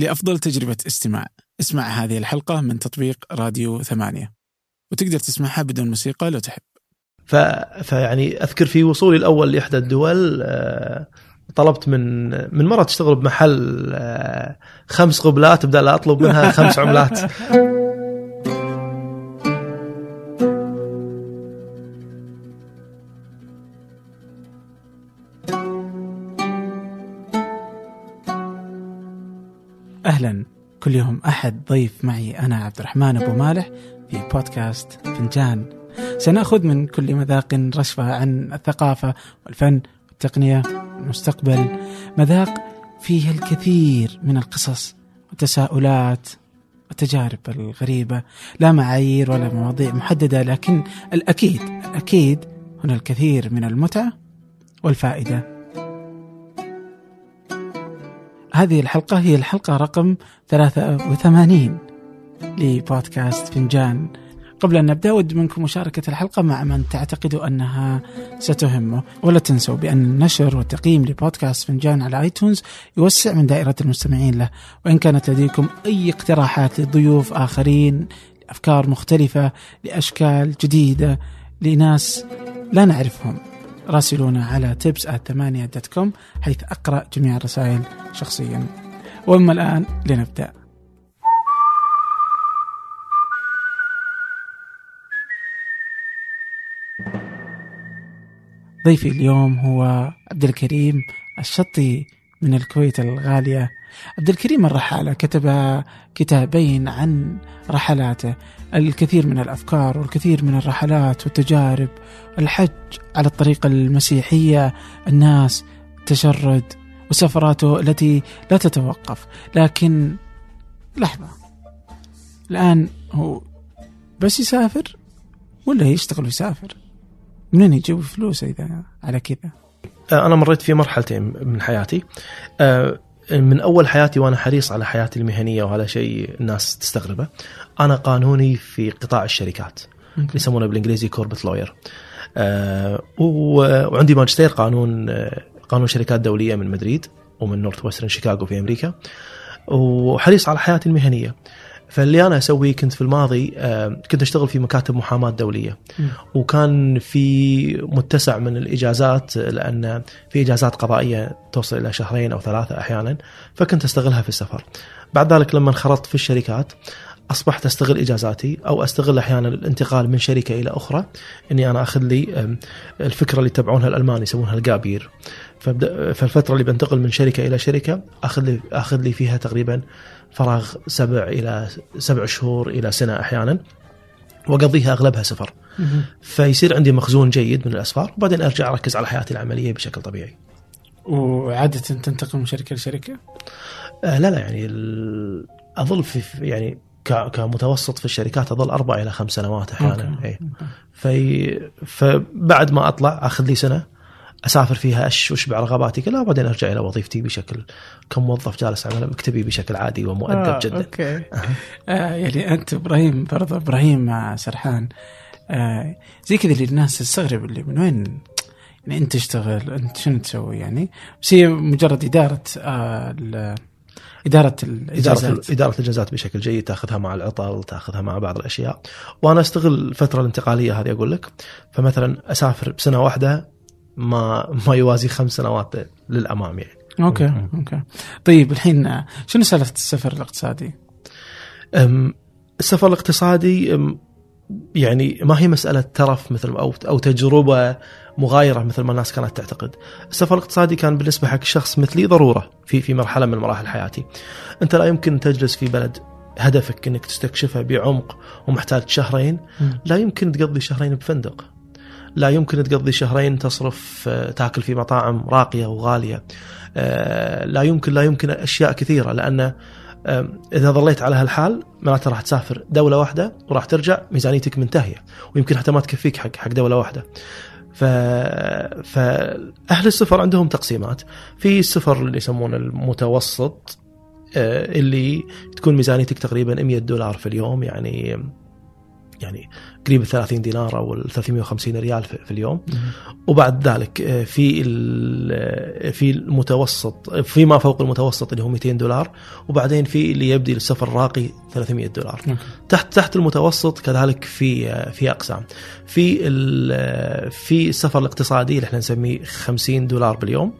لأفضل تجربة استماع. اسمع هذه الحلقة من تطبيق راديو ثمانية. وتقدر تسمعها بدون موسيقى لو تحب. ف... فيعني أذكر في وصولي الأول لإحدى الدول آه، طلبت من من مرة تشتغل بمحل آه، خمس قبلات بدل لا أطلب منها خمس عملات. كل يوم أحد ضيف معي أنا عبد الرحمن أبو مالح في بودكاست فنجان. سنأخذ من كل مذاق رشفة عن الثقافة والفن والتقنية والمستقبل. مذاق فيه الكثير من القصص والتساؤلات والتجارب الغريبة. لا معايير ولا مواضيع محددة لكن الأكيد الأكيد هنا الكثير من المتعة والفائدة. هذه الحلقة هي الحلقة رقم 83 لبودكاست فنجان. قبل أن نبدأ أود منكم مشاركة الحلقة مع من تعتقدوا أنها ستهمه ولا تنسوا بأن النشر والتقييم لبودكاست فنجان على آيتونز يوسع من دائرة المستمعين له. وإن كانت لديكم أي اقتراحات لضيوف آخرين لأفكار مختلفة لأشكال جديدة لناس لا نعرفهم. راسلونا على tips دوت كوم حيث أقرأ جميع الرسائل شخصيا. وأما الآن لنبدأ. ضيفي اليوم هو عبد الكريم الشطي. من الكويت الغالية. عبد الكريم الرحالة كتب كتابين عن رحلاته الكثير من الأفكار والكثير من الرحلات والتجارب الحج على الطريقة المسيحية الناس التشرد وسفراته التي لا تتوقف. لكن لحظة الآن هو بس يسافر ولا يشتغل ويسافر؟ منين يجيب فلوس إذا على كذا؟ أنا مريت في مرحلتين من حياتي. آه، من أول حياتي وأنا حريص على حياتي المهنية وهذا شيء الناس تستغربه أنا قانوني في قطاع الشركات يسمونه بالإنجليزي corporate lawyer آه، وعندي ماجستير قانون قانون شركات دولية من مدريد ومن نورث ويسترن شيكاغو في أمريكا. وحريص على حياتي المهنية. فاللي أنا أسويه كنت في الماضي كنت أشتغل في مكاتب محاماة دولية. وكان في متسع من الإجازات لأن في إجازات قضائية توصل إلى شهرين أو ثلاثة أحيانا فكنت أستغلها في السفر. بعد ذلك لما انخرطت في الشركات أصبحت أستغل إجازاتي أو أستغل أحيانا الانتقال من شركة إلى أخرى إني أنا أخذ لي الفكرة اللي يتبعونها الالمان يسمونها الجابير. فالفترة اللي بنتقل من شركة إلى شركة أخذ لي أخذ لي فيها تقريبا فراغ سبع إلى سبع شهور إلى سنة أحيانا وأقضيها أغلبها سفر. فيصير عندي مخزون جيد من الأسفار وبعدين أرجع أركز على حياتي العملية بشكل طبيعي. وعادة تنتقل من شركة لشركة؟ آه لا لا يعني أظل في يعني كمتوسط في الشركات أظل أربع إلى خمس سنوات أحيانا اي في فبعد ما أطلع آخذ لي سنة أسافر فيها اش واشبع رغباتي كلها وبعدين أرجع إلى وظيفتي بشكل كموظف جالس على مكتبي بشكل عادي ومؤدب آه جدا. أوكي. آه. آه يعني أنت إبراهيم برضه إبراهيم سرحان آه زي كذا اللي الناس تستغرب اللي من وين يعني أنت تشتغل أنت شنو تسوي يعني بس هي مجرد إدارة آه إدارة الإجازات إدارة, إدارة الإجازات بشكل جيد تأخذها مع العطل تأخذها مع بعض الأشياء وأنا أستغل الفترة الانتقالية هذه أقول لك فمثلا أسافر بسنة واحدة ما ما يوازي خمس سنوات للأمام يعني. okay okay. طيب الحين شنو سالفة السفر الاقتصادي؟ السفر الاقتصادي يعني ما هي مسألة ترف مثل أو أو تجربة مغايرة مثل ما الناس كانت تعتقد. السفر الاقتصادي كان بالنسبة حق شخص مثلي ضرورة في في مرحلة من مراحل حياتي. أنت لا يمكن تجلس في بلد هدفك إنك تستكشفه بعمق ومحتاج شهرين، لا يمكن تقضي شهرين بفندق. لا يمكن تقضي شهرين تصرف آه، تأكل في مطاعم راقية وغالية آه، لا يمكن لا يمكن أشياء كثيرة لأن إذا ظليت على هالحال معناته راح تسافر دولة واحدة وراح ترجع ميزانيتك منتهية ويمكن حتى ما تكفيك حق حق دولة واحدة. ف... فاهل السفر عندهم تقسيمات في السفر اللي يسمونه المتوسط آه، اللي تكون ميزانيتك تقريبا 100 دولار في اليوم يعني يعني قريب ال 30 دينار أو ال 350 ريال في اليوم. وبعد ذلك آه، في ال- في المتوسط في ما فوق المتوسط اللي هو 200 دولار وبعدين في اللي يبدي للسفر الراقي 300 دولار. تحت تحت المتوسط كذلك في في أقسام. في في السفر الاقتصادي اللي إحنا نسميه 50 دولار باليوم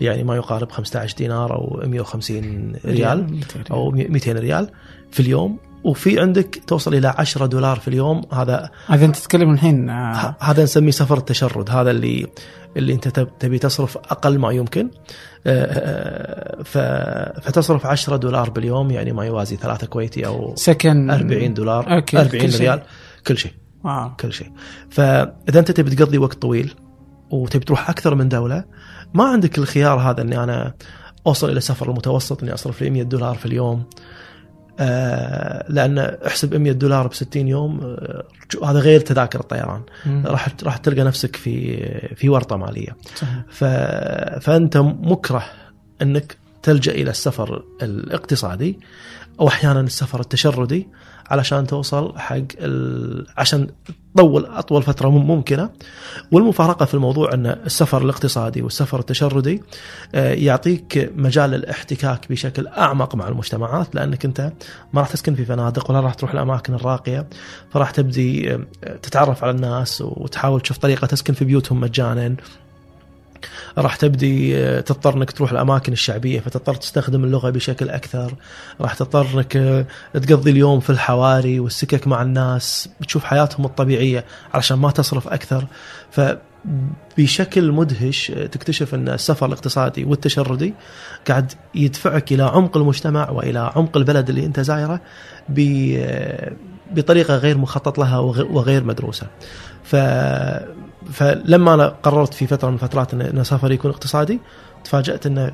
يعني ما يقارب 15 دينار أو 150 ريال أو 200 ريال في اليوم. وفي عندك توصل إلى 10 دولار في اليوم. هذا هذا أنت تتكلم الحين آه، هذا نسميه سفر التشرد. هذا اللي اللي أنت تب- تبي تصرف أقل ما يمكن. آه، آه، فتصرف 10 دولار باليوم يعني ما يوازي ثلاثة كويتي أو سكن. 40 دولار. okay، 40 كل شيء. ريال. كل شيء. آه. كل شيء. فإذا أنت تبي تقضي وقت طويل وتبي تروح أكثر من دولة ما عندك الخيار هذا إني أنا أوصل إلى سفر المتوسط إني أصرف لي 100 دولار في اليوم. لأن احسب 100 دولار ب 60 يوم آه هذا غير تذاكر الطيران. راح راح تلقى نفسك في في ورطة مالية صحيح. ف... فأنت مكره إنك تلجأ إلى السفر الاقتصادي أو أحيانا السفر التشردي علشان توصل حق ال... عشان تطول أطول فترة مم- ممكنة. والمفارقة في الموضوع إن السفر الاقتصادي والسفر التشردي آه، يعطيك مجال للاحتكاك بشكل أعمق مع المجتمعات لأنك أنت ما راح تسكن في فنادق ولا راح تروح الأماكن الراقية فراح تبدي آه، تتعرف على الناس وتحاول تشوف طريقة تسكن في بيوتهم مجانا. راح تبدي آه، تضطر إنك تروح الأماكن الشعبية فتضطر تستخدم اللغة بشكل أكثر راح تضطر إنك آه، تقضي اليوم في الحواري والسكك مع الناس بتشوف حياتهم الطبيعية علشان ما تصرف أكثر فبشكل مدهش آه، تكتشف إن السفر الاقتصادي والتشردي قاعد يدفعك إلى عمق المجتمع وإلى عمق البلد اللي أنت زايره بطريقة غير مخطط لها وغ- وغير مدروسة. ف فلما أنا قررت في فترة من الفترات ان سفري يكون اقتصادي تفاجأت انه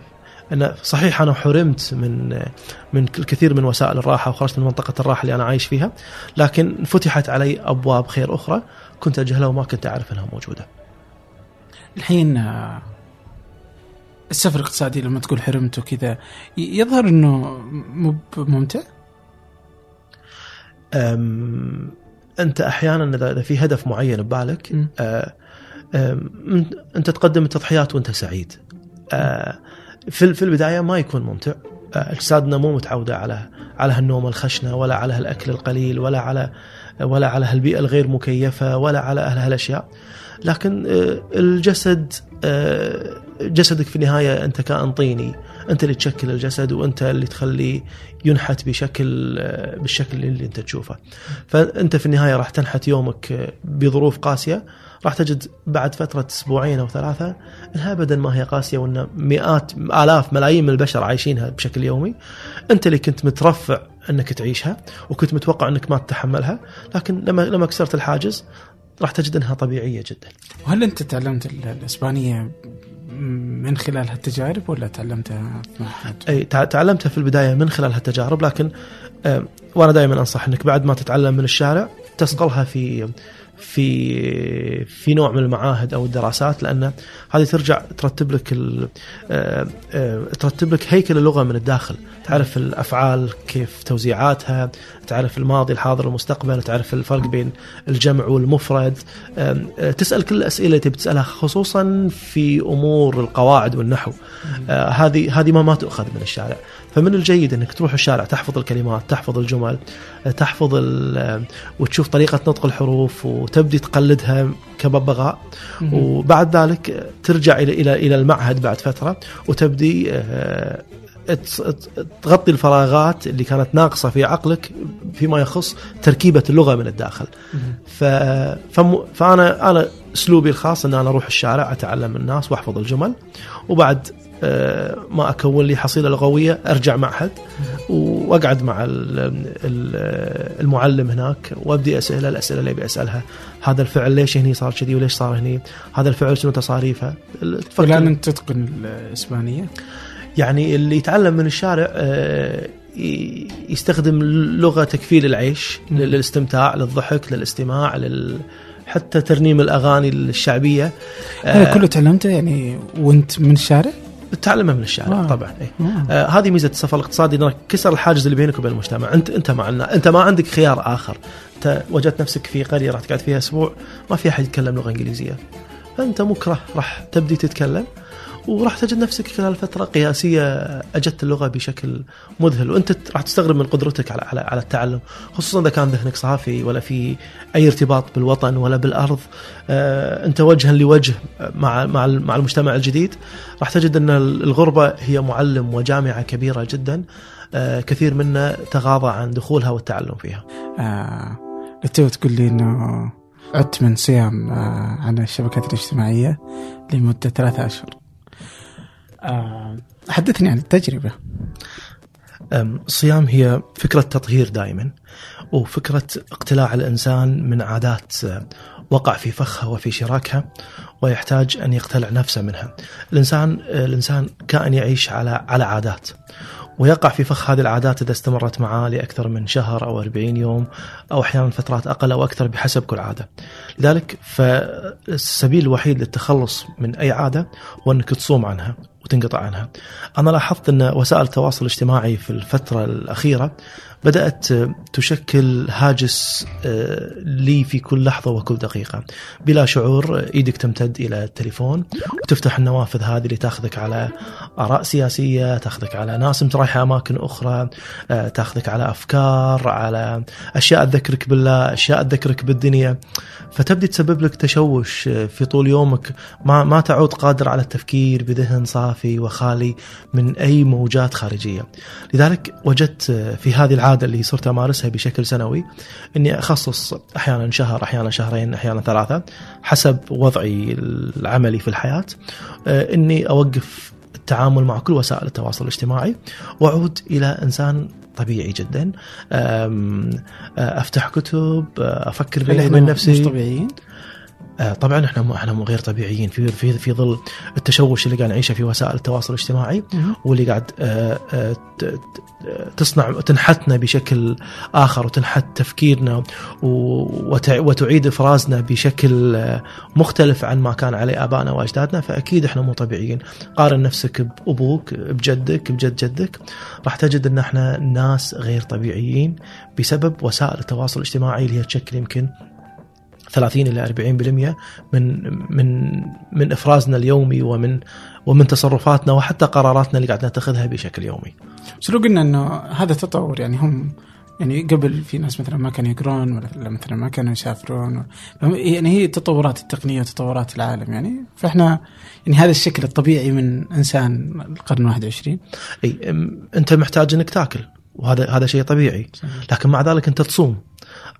إن صحيح أنا حرمت من من الكثير من وسائل الراحة وخرجت من منطقة الراحة اللي أنا عايش فيها لكن فتحت علي أبواب خير أخرى كنت أجهلها وما كنت أعرف إنها موجودة. الحين آه، السفر الاقتصادي لما تقول حرمت وكذا يظهر إنه مو ممتع أنت أحيانا اذا في هدف معين ببالك. أه، أم، أنت تقدم التضحيات وأنت سعيد. أه، في في البداية ما يكون ممتع. أجسادنا مو متعودة على على هالنوم الخشنة ولا على هالأكل القليل ولا على ولا على هالبيئة الغير مكيفة ولا على هالأشياء. لكن أه، الجسد أه، جسدك في النهاية أنت كائن طيني. أنت اللي تشكل الجسد وأنت اللي تخليه ينحت بشكل أه، بالشكل اللي أنت تشوفه. فأنت في النهاية راح تنحت يومك بظروف قاسية. راح تجد بعد فترة أسبوعين أو ثلاثة أنها ابدا ما هي قاسية وأن مئات آلاف ملايين من البشر عايشينها بشكل يومي. أنت اللي كنت مترفع أنك تعيشها وكنت متوقع أنك ما تتحملها. لكن لما لما كسرت الحاجز راح تجد إنها طبيعية جدا وهل أنت تعلمت ال- الإسبانية من خلال هالتجارب ولا تعلمتها؟ أي تع- تعلمتها في البداية من خلال هالتجارب لكن وأنا دائما أنصح إنك بعد ما تتعلم من الشارع تصقلها في في في نوع من المعاهد أو الدراسات لأن هذه ترجع ترتب لك آه، آه، ترتب لك هيكل اللغة من الداخل، تعرف الأفعال كيف توزيعاتها، تعرف الماضي الحاضر المستقبل، تعرف الفرق بين الجمع والمفرد، آه، تسأل كل الأسئلة اللي تسألها خصوصا في أمور القواعد والنحو. هذه هذه ما ما تؤخذ من الشارع. فمن الجيد إنك تروح الشارع تحفظ الكلمات تحفظ الجمل تحفظ وتشوف طريقة نطق الحروف وتبدي تقلدها كببغاء. وبعد ذلك ترجع إلى إلى إلى المعهد بعد فترة وتبدي آه، تغطي الفراغات اللي كانت ناقصة في عقلك فيما يخص تركيبة اللغة من الداخل. ف... فم... فأنا أنا أسلوبي الخاص إن أنا أروح الشارع أتعلم من الناس وأحفظ الجمل وبعد ما أكون لي حصيلة لغوية أرجع معهد وأقعد مع ال- ال- المعلم هناك وأبدي اساله الأسئلة اللي أبي أسألها هذا الفعل ليش هني صار كذي وليش صار هني هذا الفعل شنو تصاريفه والان انت تتقن الإسبانية؟ يعني اللي يتعلم من الشارع آه، يستخدم لغة تكفيل العيش. للاستمتاع للضحك للاستماع لل حتى ترنيم الأغاني الشعبية هذا آه، كله تعلمته يعني وانت من الشارع؟ بتتعلمها من الشارع آه. طبعا إيه. آه. هذه ميزة السفر الاقتصادي إنك كسر الحاجز اللي بينك وبين المجتمع أنت أنت مع أنت ما عندك خيار آخر أنت وجدت نفسك في قرية راح تقعد فيها أسبوع ما في أحد يتكلم لغة إنجليزية فانت مكره راح تبدي تتكلم وراح تجد نفسك خلال فترة قياسية أجدت اللغة بشكل مذهل وأنت راح تستغرب من قدرتك على على, على التعلم خصوصا إذا كان ذهنك صافي ولا في أي ارتباط بالوطن ولا بالأرض. آه، أنت وجها لوجه مع مع مع المجتمع الجديد. راح تجد أن الغربة هي معلم وجامعة كبيرة جدا آه، كثير منا تغاضى عن دخولها والتعلم فيها. آه تقول لي إنه عدت من صيام آه عن الشبكات الاجتماعية لمدة ثلاثة أشهر. آه حدثني عن التجربة. أم، الصيام هي فكرة تطهير دائما وفكرة اقتلاع الإنسان من عادات أه، وقع في فخها وفي شراكها ويحتاج أن يقتلع نفسه منها الإنسان أه، الإنسان كائن يعيش على على عادات ويقع في فخ هذه العادات إذا استمرت معاه لأكثر من شهر أو 40 يوم أو أحيانا فترات أقل أو أكثر بحسب كل عادة. لذلك فالسبيل الوحيد للتخلص من أي عادة هو أنك تصوم عنها وتنقطع عنها. أنا لاحظت أن وسائل التواصل الاجتماعي في الفترة الأخيرة بدأت تشكل هاجس آه، لي في كل لحظة وكل دقيقة. بلا شعور إيدك تمتد إلى التليفون وتفتح النوافذ هذه اللي تاخذك على آراء سياسية تاخذك على ناس انت رايحة أماكن أخرى آه، تاخذك على أفكار على أشياء تذكرك بالله أشياء تذكرك بالدنيا فتبدي تسبب لك تشوش آه، في طول يومك ما ما تعود قادر على التفكير بذهن صافي وخالي من أي موجات خارجية. لذلك وجدت آه، في هذه العادة اللي صرت أمارسها بشكل سنوي إني أخصص أحيانا شهر أحيانا شهرين أحيانا ثلاثة حسب وضعي العملي في الحياة إني أوقف التعامل مع كل وسائل التواصل الاجتماعي وأعود إلى إنسان طبيعي جدا أفتح كتب أفكر وبين إحنا نفسي مش طبيعيين؟ آه، طبعا إحنا مو إحنا مو غير طبيعيين. في في في ظل التشوش اللي قاعد نعيشه في وسائل التواصل الاجتماعي. واللي قاعد آه، آه، تصنع تنحتنا بشكل آخر وتنحت تفكيرنا وتعيد إفرازنا بشكل مختلف عن ما كان عليه آبائنا وأجدادنا فأكيد إحنا مو طبيعيين. قارن نفسك بأبوك بجدك بجد جدك. راح تجد إن إحنا ناس غير طبيعيين بسبب وسائل التواصل الاجتماعي اللي هي تشكل يمكن 30 إلى 40% من من من إفرازنا اليومي ومن ومن تصرفاتنا وحتى قراراتنا اللي قاعد نتخذها بشكل يومي. بس لو قلنا إنه هذا تطور يعني هم يعني قبل في ناس مثلا ما كانوا يقرون ولا مثلا ما كانوا يسافرون يعني هي تطورات التقنية وتطورات العالم يعني فإحنا يعني هذا الشكل الطبيعي من إنسان القرن 21 أي أنت محتاج إنك تاكل وهذا هذا شيء طبيعي لكن مع ذلك أنت تصوم.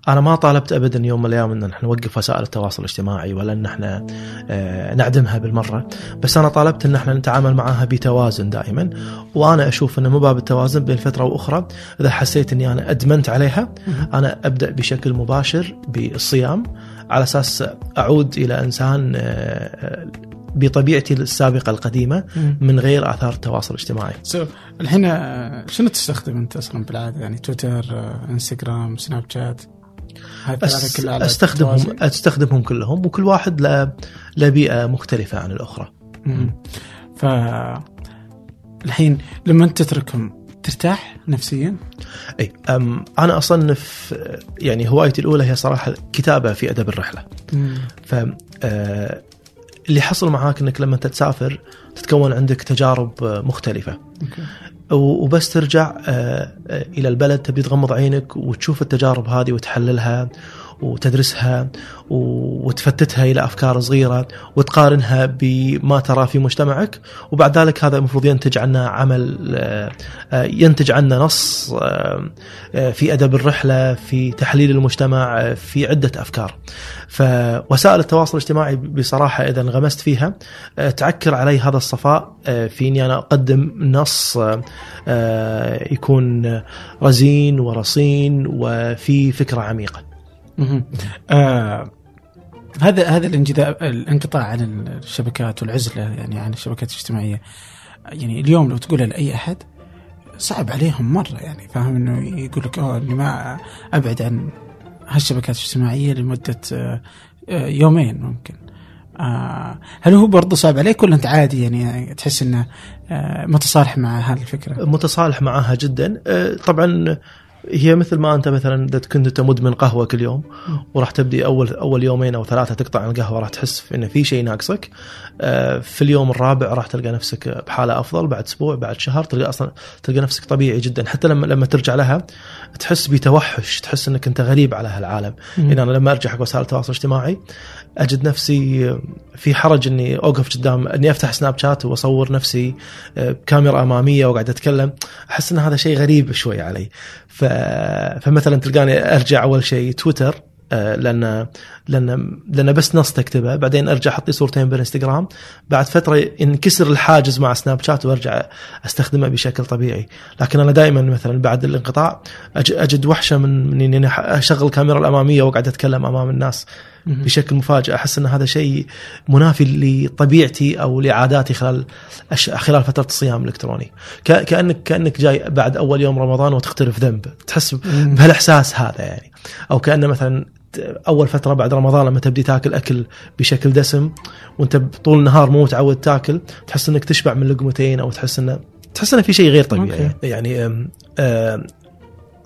أنا ما طالبت ابدا يوم من الأيام إن إحنا نوقف وسائل التواصل الاجتماعي ولا إن إحنا آه، نعدمها بالمرة، بس أنا طالبت إن إحنا نتعامل معها بتوازن دائما، وأنا أشوف إنه مو باب التوازن بين فترة وأخرى، إذا حسيت إني أنا أدمنت عليها أنا أبدأ بشكل مباشر بالصيام. على أساس أعود إلى إنسان آه، بطبيعتي السابقة القديمة من غير آثار التواصل الاجتماعي. so الحين آه، شنو تستخدم أنت أصلا بالعادة؟ يعني تويتر آه، إنستغرام سناب شات؟ استخدمهم؟ أستخدمهم كلهم وكل واحد له له بيئة مختلفة عن الأخرى. مم. ف الحين لما أنت تتركهم ترتاح نفسيا؟ إي أم أنا أصنف يعني هوايتي الأولى هي صراحة كتابة في أدب الرحلة. ف آه، اللي حصل معاك إنك لما أنت تسافر تتكون عندك تجارب مختلفة. و- وبس ترجع آه، آه، إلى البلد تبي تغمض عينك وتشوف التجارب هذه وتحللها. وتدرسها وتفتتها إلى أفكار صغيرة وتقارنها بما ترى في مجتمعك وبعد ذلك هذا المفروض ينتج عنا عمل آه، آه، ينتج عنا نص آه، في أدب الرحلة في تحليل المجتمع في عدة أفكار فوسائل التواصل الاجتماعي بصراحة إذا انغمست فيها تعكر علي هذا الصفاء في اني أنا أقدم نص يكون رزين ورصين وفي فكرة عميقة. آه هذا هذا الانجذاب الانقطاع عن الشبكات والعزلة يعني عن الشبكات الاجتماعية. يعني اليوم لو تقولها لأي أحد صعب عليهم مرة يعني فاهم؟ إنه يقول لك أوه إني ما أبعد عن هالشبكات الاجتماعية لمدة آه، آه، يومين ممكن. هل هو برضه صعب عليك ولا أنت عادي يعني تحس إنه متصالح مع هذه الفكرة؟ متصالح معها جدا. طبعا هي مثل ما أنت مثلا إذا كنت انت مدمن قهوة كل يوم وراح تبدي أول أول يومين أو ثلاثة تقطع عن القهوة راح تحس انه في شيء ناقصك. آه، في اليوم الرابع راح تلقى نفسك بحالة أفضل بعد أسبوع بعد شهر تلقى أصلا تلقى نفسك طبيعي جدا. حتى لما لما ترجع لها تحس بتوحش تحس إنك أنت غريب على هالعالم. يعني أنا لما أرجع حق وسائل التواصل الاجتماعي أجد نفسي في حرج إني أوقف قدام إني أفتح سناب شات وأصور نفسي آه، بكاميرا أمامية واقعد أتكلم. أحس إن هذا شيء غريب شوي علي. ف... فمثلا تلقاني أرجع أول شيء تويتر آه، لأن لأن لأن بس نص تكتبه. بعدين أرجع أحط صورتين بالإنستغرام. بعد فترة ينكسر الحاجز مع سناب شات وأرجع أستخدمه بشكل طبيعي. لكن أنا دائما مثلا بعد الانقطاع أجد وحشة من من إني أشغل الكاميرا الأمامية واقعد أتكلم أمام الناس. بشكل مفاجئ. أحس إن هذا شيء منافي لطبيعتي أو لعاداتي خلال خلال فترة الصيام الإلكتروني. كأنك كأنك جاي بعد أول يوم رمضان وتقترف ذنب. تحس بهالإحساس هذا يعني. أو كأنه مثلا أول فترة بعد رمضان لما تبدي تاكل أكل بشكل دسم وأنت طول النهار مو متعود تاكل تحس إنك تشبع من لقمتين أو تحس إنه تحس إنه في شيء غير طبيعي. أوكي. يعني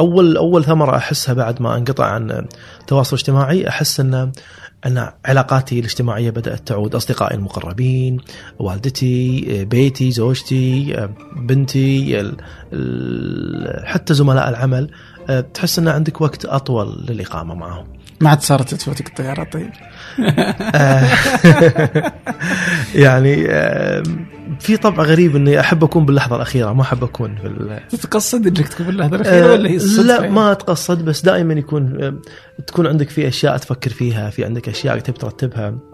أول أول ثمرة أحسها بعد ما انقطع عن التواصل الاجتماعي أحس أن أن علاقاتي الاجتماعية بدأت تعود. أصدقائي المقربين والدتي بيتي زوجتي بنتي حتى زملاء العمل تحس أن عندك وقت أطول للإقامة معهم. ما عاد صارت تفوتك الطيارة طيب. يعني في طبع غريب إني أحب أكون باللحظة الأخيرة ما أحب أكون في تتقصد إنك تكون باللحظة الأخيرة ولا هي لا يعني؟ ما أتقصد بس دائما يكون تكون عندك في أشياء تفكر فيها في عندك أشياء تبي ترتبها. آه،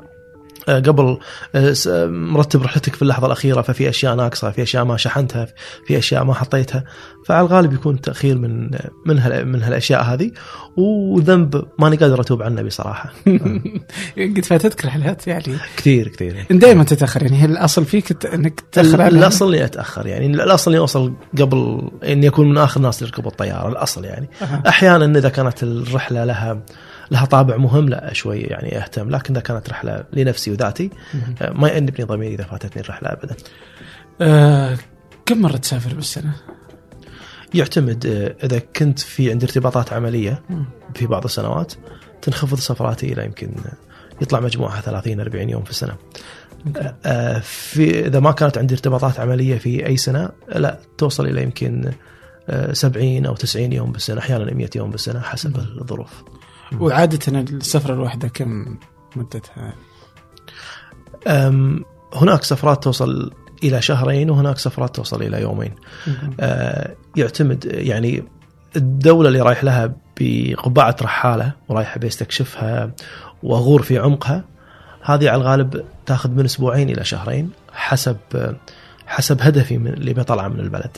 قبل آه، مرتب رحلتك في اللحظة الأخيرة ففي أشياء ناقصة في أشياء ما شحنتها في أشياء ما حطيتها فعلى الغالب يكون تأخير من من من هالأشياء هذه وذنب ماني قادر أتوب عنه بصراحه قد فاتتك رحلات يعني. كثير كثير. دائما تتأخر يعني الأصل فيك إنك تتاخر الأصل إني أتأخر يعني الأصل إني أوصل قبل إني أكون من آخر الناس يركبوا الطيارة الأصل يعني. أحيانا إذا كانت الرحلة لها لها طابع مهم لا شوي يعني أهتم لكن إذا كانت رحلة لنفسي وذاتي آه، ما يأنبني ضميري إذا فاتتني الرحلة ابدا. آه كم مرة تسافر بالسنة؟ يعتمد آه، إذا كنت في عندي ارتباطات عملية في بعض السنوات تنخفض سفراتي إلى يمكن يطلع مجموعها 30 40 يوم في السنة. آه في إذا ما كانت عندي ارتباطات عملية في أي سنة لا توصل إلى يمكن 70 أو 90 يوم بالسنة أحيانا 100 يوم بالسنة حسب الظروف. وعادة السفرة الواحدة كم مدتها؟ هناك سفرات توصل إلى شهرين وهناك سفرات توصل إلى يومين. أه يعتمد يعني الدولة اللي رايح لها بقبعة رحالة ورايح بيستكشفها وأغور في عمقها هذه على الغالب تاخذ من أسبوعين إلى شهرين حسب حسب هدفي من اللي بطلعه من البلد.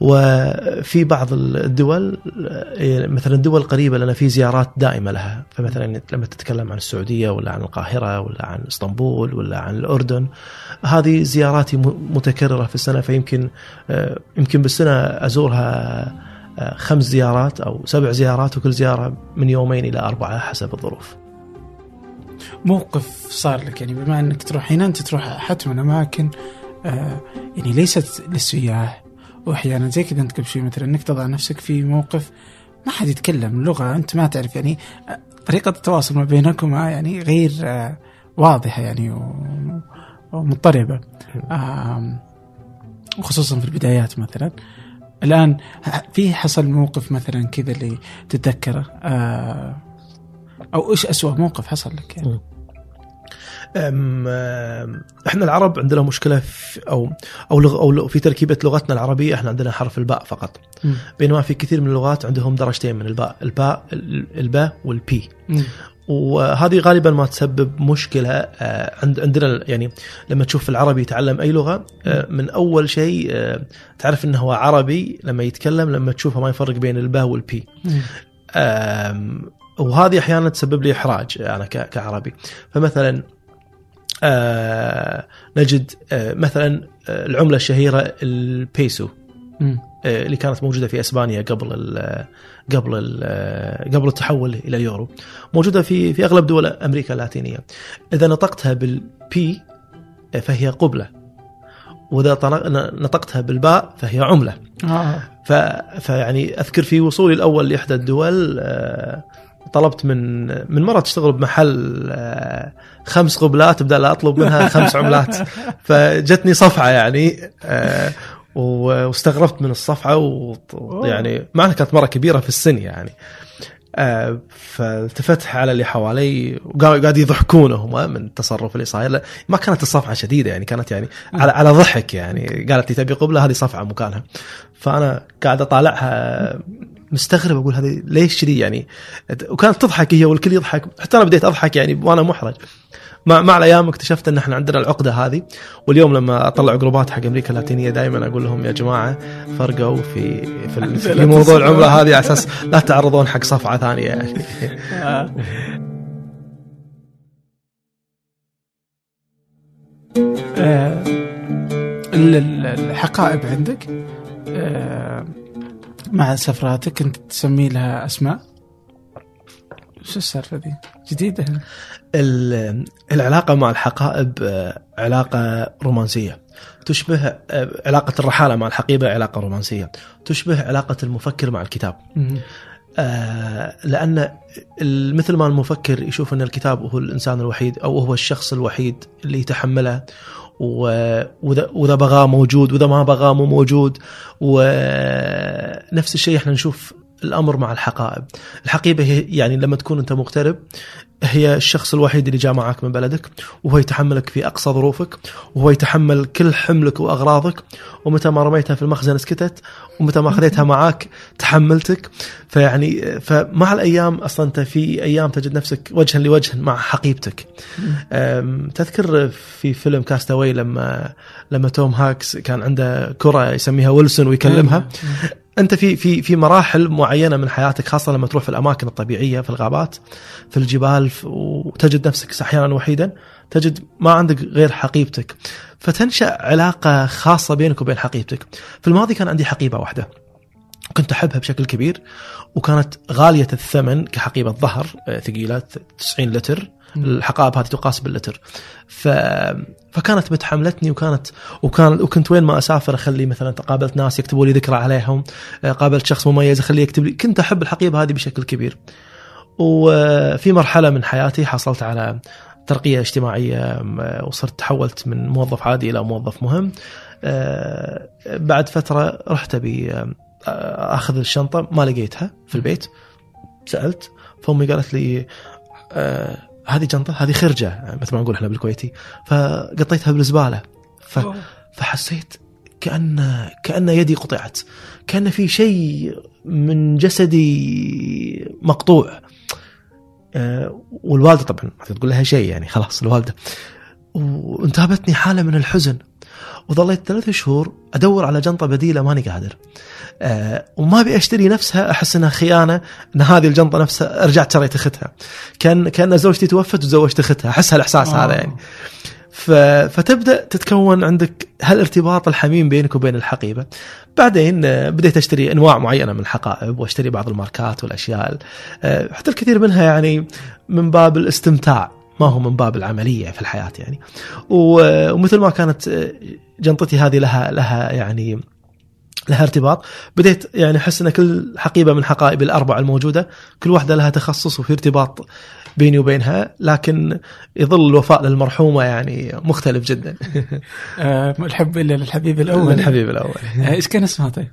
وفي بعض الدول مثلا الدول القريبه لنا في زيارات دائمة لها فمثلا لما تتكلم عن السعودية ولا عن القاهرة ولا عن إسطنبول ولا عن الأردن هذه زياراتي متكررة في السنة فيمكن آه، يمكن بالسنة أزورها آه، خمس زيارات أو سبع زيارات وكل زيارة من يومين إلى أربعة حسب الظروف. موقف صار لك يعني بما إنك تروح هنا أنت تروح حتما اماكن آه، يعني ليست للسياح وأحيانا زي كذا أنت قبل شوي مثلا إنك تضع نفسك في موقف ما حد يتكلم لغة أنت ما تعرف يعني طريقة التواصل ما بينكما يعني غير آه، واضحة يعني ومضطربة. وخصوصا في البدايات مثلا. الآن في حصل موقف مثلا كذا اللي تتذكره؟ آه، أو إيش اسوء موقف حصل لك يعني؟ إحنا العرب عندنا مشكلة في أو أو لغ أو في تركيبة لغتنا العربية إحنا عندنا حرف الباء فقط. م. بينما في كثير من اللغات عندهم درجتين من الباء الباء الباء والبي. م. وهذه غالبا ما تسبب مشكلة آه، عند عندنا يعني لما تشوف العربي يتعلم أي لغة آه، من أول شيء آه، تعرف إنه هو عربي لما يتكلم لما تشوفه ما يفرق بين الباء والبي. وهذه أحيانا تسبب لي إحراج أنا كعربي. فمثلا آه نجد آه مثلا آه العملة الشهيرة البيسو آه، اللي كانت موجودة في إسبانيا قبل ال قبل ال قبل التحول إلى اليورو. موجودة في في أغلب دول أمريكا اللاتينية. إذا نطقتها بالبي فهي قبلة. وإذا نطقتها بالباء فهي عملة. آه. فيعني أذكر في وصولي الأول لإحدى الدول آه، طلبت من من مرة تشتغل بمحل آه، خمس قبلات بدل لا أطلب منها خمس عملات. فجتني صفعة يعني آه، و- واستغربت من الصفعة ويعني مع انها كانت مرة كبيرة في السن يعني. آه، فالتفت على اللي حوالي وقاعد قاعد يضحكون هم من التصرف اللي صاير. ما كانت الصفعة شديدة يعني كانت يعني على على ضحك يعني. قالت لي تبي قبلة هذه صفعة مكانها فأنا قاعد أطالعها مستغرب أقول هذه ليش كذي يعني؟ وكانت تضحك هي والكل يضحك. حتى أنا بديت أضحك يعني وأنا محرج. مع مع الأيام اكتشفت إن إحنا عندنا العقدة هذه. واليوم لما أطلع جروبات حق أمريكا اللاتينية دائما أقول لهم يا جماعة فرقوا في في, في موضوع العمله هذه على أساس لا تعرضون حق صفعة ثانية يعني. آه. ال- ال- الحقائب عندك؟ آه، مع سفراتك كنت تسمي لها أسماء؟ شو السالفة ذي؟ جديدة. ال- العلاقة مع الحقائب آه، علاقة رومانسية. تشبه آه، علاقة الرحالة مع الحقيبة علاقة رومانسية. تشبه علاقة المفكر مع الكتاب. آه، لأن مثل ما المفكر يشوف أن الكتاب هو الإنسان الوحيد أو هو الشخص الوحيد اللي يتحمله واذا بغاه موجود وإذا ما بغاه مو موجود. ونفس الشيء إحنا نشوف الأمر مع الحقائب. الحقيبة هي يعني لما تكون أنت مغترب هي الشخص الوحيد اللي جاء معك من بلدك وهو يتحملك في أقصى ظروفك وهو يتحمل كل حملك وأغراضك ومتى ما رميتها في المخزن سكتت ومتى ما اخذتها معك تحملتك. فيعني فمع الأيام أصلا أنت في أيام تجد نفسك وجها لوجه مع حقيبتك. تذكر في فيلم كاستاوي لما لما توم هاكس كان عنده كرة يسميها ويلسون ويكلمها. أنت في في في مراحل معينة من حياتك خاصة لما تروح في الأماكن الطبيعية في الغابات في الجبال وتجد نفسك أحيانا وحيدا تجد ما عندك غير حقيبتك. فتنشأ علاقة خاصة بينك وبين حقيبتك. في الماضي كان عندي حقيبة واحدة. كنت أحبها بشكل كبير وكانت غالية الثمن كحقيبة ظهر آه، ثقيلة 90 لتر. الحقائب هذه تقاس باللتر. ف... فكانت متحملتني وكانت وكان وكنت وين ما أسافر أخلي مثلا قابلت ناس يكتبوا لي ذكرى عليهم آه، قابلت شخص مميز أخليه يكتب لي. كنت أحب الحقيبة هذه بشكل كبير. وفي مرحلة من حياتي حصلت على ترقية اجتماعية م- وصرت تحولت من موظف عادي إلى موظف مهم. آه، بعد فترة رحت أبي آه، أخذ الشنطة ما لقيتها في البيت. سألت فأمي قالت لي آه، هذه جنطة هذه خرجة مثل ما نقول إحنا بالكويتي. فقطيتها بالزبالة. ف... فحسيت كأن كأن يدي قطعت. كأن في شيء من جسدي مقطوع. آه، والوالدة طبعا ما تقول لها شيء يعني خلاص الوالدة. وانتابتني حالة من الحزن. وظليت ثلاث شهور أدور على جنطة بديلة ماني قادر. آه، وما أبي أشتري نفسها أحس إنها خيانة إن هذه الجنطة نفسها رجعت شريت أختها. كان كان زوجتي توفت وتزوجت أختها. أحس هالإحساس آه. هذا يعني. ف... فتبدأ تتكون عندك هالارتباط الحميم بينك وبين الحقيبة. بعدين آه، بديت أشتري أنواع معينة من الحقائب وأشتري بعض الماركات والأشياء آه، حتى الكثير منها يعني من باب الاستمتاع. ما هو من باب العملية في الحياة يعني. ومثل ما كانت آه، جنطتي هذه لها لها يعني لها ارتباط بديت يعني أحس إن كل حقيبة من حقائبي الأربعة الموجودة كل واحدة لها تخصص وفي ارتباط بيني وبينها لكن يظل الوفاء للمرحومة يعني مختلف جدا. آه، الحب الا للحبيب الأول. الحبيب الأول. آه، إيش كان اسمها طيب؟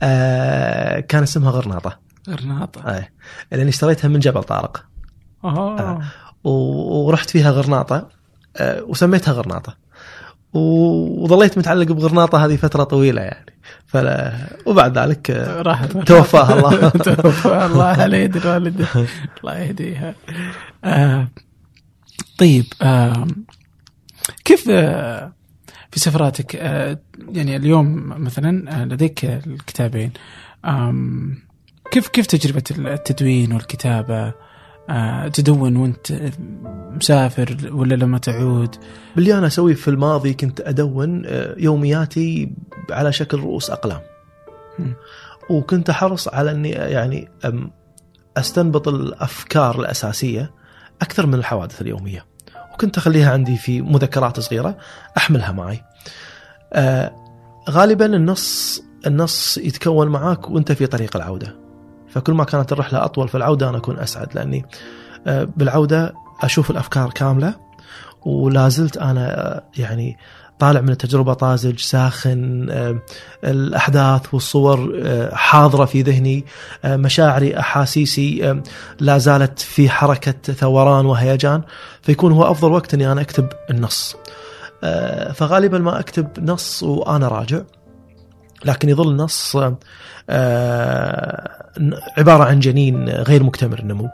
آه كان اسمها غرناطة. غرناطة. آه. لأني اشتريتها من جبل طارق. و- ورحت فيها غرناطة. آه وسميتها غرناطة. وظليت متعلق بغرناطة هذه فترة طويلة يعني. فلا وبعد ذلك آه، راحت. توفاها الله. توفاها الله على يد الوالده الله يهديها. آه طيب آه كيف آه في سفراتك آه يعني اليوم مثلا لديك الكتابين كيف كيف تجربة التدوين والكتابة؟ تدون وانت مسافر ولا لما تعود باللي أنا أسويه في الماضي كنت أدون آه، يومياتي على شكل رؤوس أقلام. وكنت أحرص على أني يعني أستنبط الأفكار الأساسية أكثر من الحوادث اليومية وكنت أخليها عندي في مذكرات صغيرة أحملها معي. آه غالبا النص النص يتكون معاك وأنت في طريق العودة. فكل ما كانت الرحلة أطول في العوده أنا أكون أسعد لأني آه بالعودة أشوف الأفكار كاملة ولا زلت أنا آه، يعني طالع من التجربة طازج ساخن الأحداث والصور آه، حاضرة في ذهني مشاعري أحاسيسي آه، لا زالت في حركة ثوران وهيجان فيكون هو أفضل وقت إني أنا أكتب النص. فغالبا ما أكتب نص وأنا راجع. لكن يظل نص آه، عبارة عن جنين غير مكتمل النمو.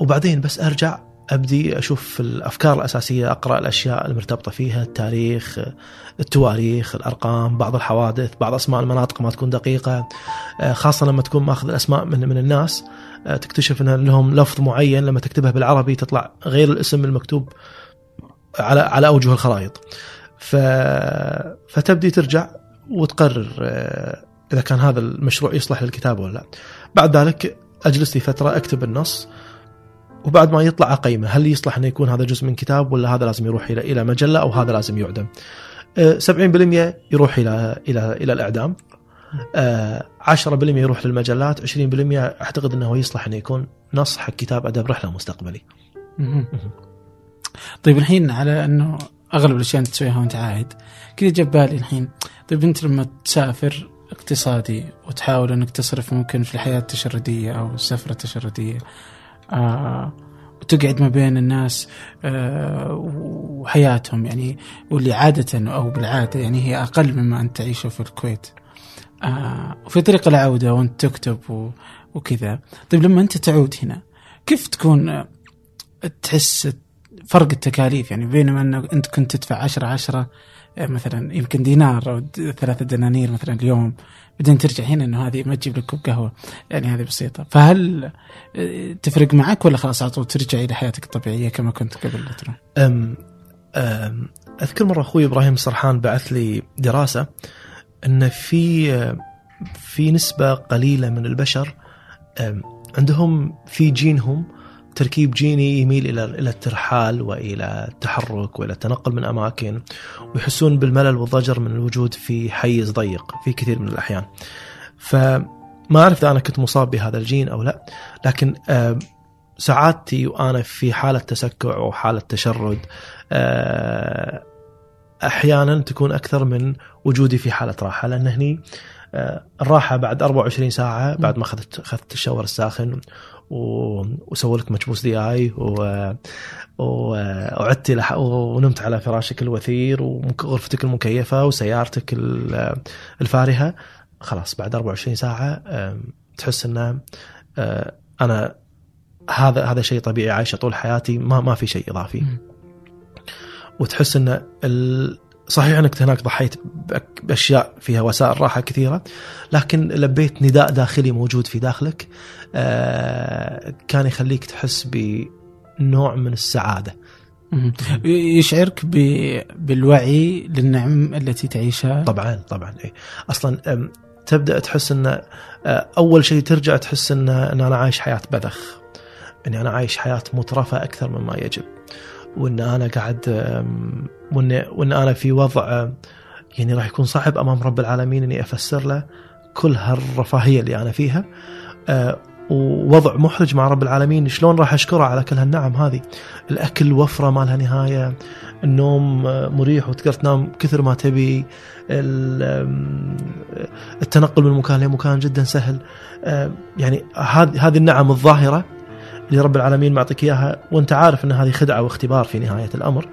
وبعدين بس أرجع أبدي أشوف الأفكار الأساسية أقرأ الأشياء المرتبطة فيها التاريخ التواريخ الأرقام بعض الحوادث بعض أسماء المناطق ما تكون دقيقة آه، خاصة لما تكون ماخذ الأسماء من من الناس آه، تكتشف إن لهم لفظ معين لما تكتبها بالعربي تطلع غير الاسم المكتوب على على أوجه الخرائط. ف فتبدي ترجع وتقرر آه، إذا كان هذا المشروع يصلح للكتابه ولا لا. بعد ذلك أجلس لي فترة أكتب النص وبعد ما يطلع اقيمه هل يصلح انه يكون هذا جزء من كتاب ولا هذا لازم يروح إلى إلى مجلة أو هذا لازم يعدم؟ آه، 70% يروح إلى إلى إلى الإعدام. آه، 10% يروح للمجلات. 20% أعتقد إنه يصلح انه يكون نص حق كتاب أدب رحلة مستقبلي. طيب الحين على أنه أغلب الأشياء أنت تسويها وأنت عايد كذا جاب بالي الحين طيب انت لما تسافر اقتصادي وتحاول انك تصرف ممكن في الحياة التشردية أو السفرة التشردية آه وتقعد ما بين الناس آه وحياتهم يعني واللي عادة أو بالعادة يعني هي أقل مما انت تعيشه في الكويت. آه وفي طريق العودة وأنت تكتب وكذا. طيب لما أنت تعود هنا كيف تكون آه، تحس فرق التكاليف؟ يعني بينما انه أنت كنت تدفع 10 10 مثلا يمكن دينار أو ثلاثة دنانير مثلا اليوم بعدين ترجع هنا إنه هذه ما تجيب لك كوب قهوة يعني هذه بسيطة فهل آه، تفرق معك ولا خلاص على طول ترجع إلى حياتك الطبيعية كما كنت قبل تروح؟ أم أم أذكر مرة أخوي إبراهيم السرحان بعث لي دراسة إن في في نسبة قليلة من البشر عندهم في جينهم تركيب جيني يميل إلى إلى الترحال وإلى التحرك وإلى التنقل من أماكن ويحسون بالملل والضجر من الوجود في حيز ضيق في كثير من الأحيان. فما أعرف إذا أنا كنت مصاب بهذا الجين أو لا لكن أم، سعادتي وأنا في حالة تسكع أو حالة تشرد آه، أحيانا تكون أكثر من وجودي في حالة راحة لأن هني آه، الراحة بعد 24 ساعة بعد ما أخذت أخذت الشاور الساخن وسووا لك مكبوس دي اي و- وعدت لح- ونمت على فراشك الوثير وغرفتك المكيفة وسيارتك ال- الفارهة خلاص بعد 24 ساعة تحس إنه أنا هذا هذا شيء طبيعي عايشه طول حياتي ما ما في شيء إضافي. وتحس إن ال... صحيح أنك هناك ضحيت بأشياء فيها وسائل راحة كثيرة لكن لبيت نداء داخلي موجود في داخلك آه كان يخليك تحس بنوع من السعادة. يشعرك بالوعي للنعم التي تعيشها؟ طبعا طبعا اي أصلا تبدأ تحس إن آه، أول شيء ترجع تحس إن إن أنا عايش حياة بذخ إني أنا عايش حياة مترفة أكثر مما يجب وإن أنا قاعد وإن وإن أنا في وضع يعني راح يكون صعب أمام رب العالمين إني أفسر له كل هالرفاهية اللي أنا فيها. آه، ووضع محرج مع رب العالمين. شلون راح أشكره على كل هالنعم هذه؟ الأكل وفره ما لها نهاية النوم آه، مريح وتقدر تنام كثر ما تبي التنقل من مكان لمكان جدا سهل. آه، يعني هذه هذه النعم الظاهرة اللي رب العالمين معطيك إياها وأنت عارف إن هذه خدعة واختبار في نهاية الأمر.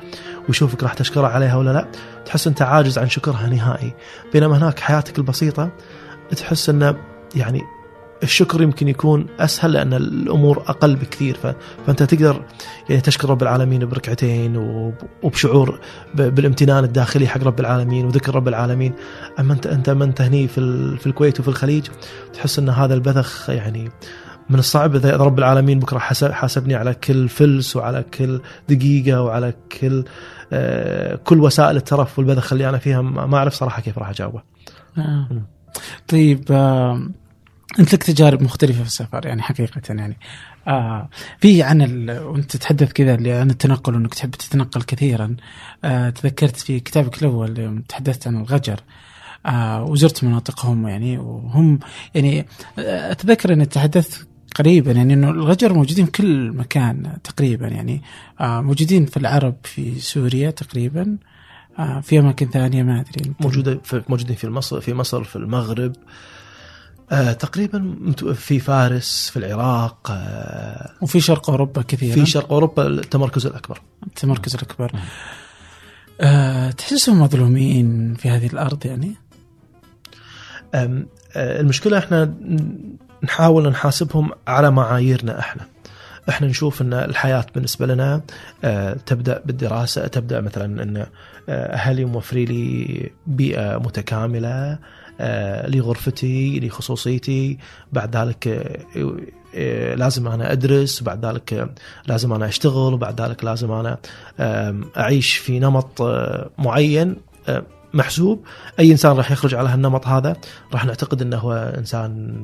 ويشوفك راح تشكره عليها ولا لا تحس أنت عاجز عن شكرها نهائي بينما هناك حياتك البسيطة تحس انه يعني الشكر يمكن يكون أسهل لأن الأمور أقل بكثير. فأنت تقدر يعني تشكر رب العالمين بركعتين وب... وبشعور. بالامتنان الداخلي حق رب العالمين وذكر رب العالمين أما انت أنت ما انت هني في. في الكويت وفي الخليج تحس أن هذا البذخ يعني من الصعب إذا رب العالمين بكرة حاسبني على كل فلس وعلى كل دقيقة وعلى كل كل وسائل الترف والبذخ اللي أنا فيها ما أعرف صراحة كيف راح أجاوبه. آه. طيب آه أنت لك تجارب مختلفة في السفر يعني حقيقة يعني آه في عن ال... وأنت تتحدث كذا عن التنقل وأنك تحب تتنقل كثيرا آه تذكرت في كتابك الأول تحدثت عن الغجر آه وزرت مناطقهم يعني وهم يعني آه، أتذكر أني تحدثت قريبا يعني إنه الغجر موجودين في كل مكان تقريبا يعني آه موجودين في العرب في سوريا تقريبا آه في أماكن ثانية ما أدري. موجودة في موجودين في مصر في مصر في المغرب آه تقريبا في فارس في العراق آه وفي شرق أوروبا كثيرا. في شرق أوروبا التمركز الأكبر. التمركز الأكبر. آه تحسهم مظلومين في هذه الأرض يعني؟ آه، المشكلة إحنا نحاول نحاسبهم على معاييرنا إحنا. إحنا نشوف إن الحياة بالنسبة لنا آه، تبدأ بالدراسة تبدأ مثلا إن آه، أهلي موفري لي بيئة متكاملة آه، لي غرفتي لي خصوصيتي بعد ذلك لازم أنا أدرس بعد ذلك لازم أنا أشتغل وبعد ذلك لازم أنا أعيش في نمط معين. محسوب. أي إنسان راح يخرج على هالنمط هذا راح نعتقد إنه هو إنسان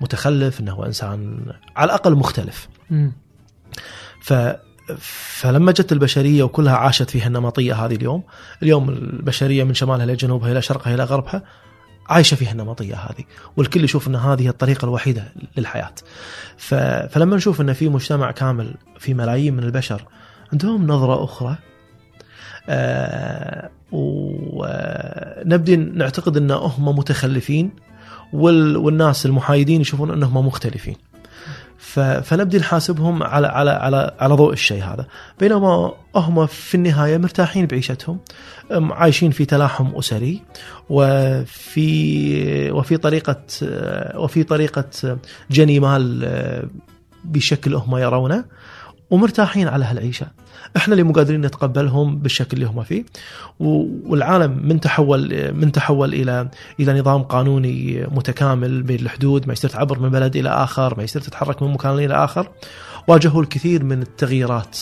متخلف إنه هو إنسان على الأقل مختلف. ف فلما جت البشرية وكلها عاشت في هالنمطية هذه اليوم اليوم البشرية من شمالها إلى جنوبها إلى شرقها إلى غربها عايشة في هالنمطية هذه والكل يشوف إن هذه هي الطريقة الوحيدة للحياة. ف... فلما نشوف إن في مجتمع كامل في ملايين من البشر عندهم نظرة أخرى آه ونبدي نعتقد إن هم متخلفين وال... والناس المحايدين يشوفون إنهم مختلفين. فنبدي نحاسبهم على على على على ضوء الشيء هذا بينما هم في النهاية مرتاحين بعيشتهم عايشين في تلاحم أسري وفي وفي طريقة وفي طريقة جني مال آه، بشكل هم يرونه ومرتاحين على هالعيشة. إحنا اللي مو قادرين نتقبلهم بالشكل اللي هم فيه. والعالم من تحول من تحول إلى إلى نظام قانوني متكامل بين الحدود. ما يصير تعبر من بلد إلى آخر ما يصير تتحرك من مكان إلى آخر. واجهوا الكثير من التغييرات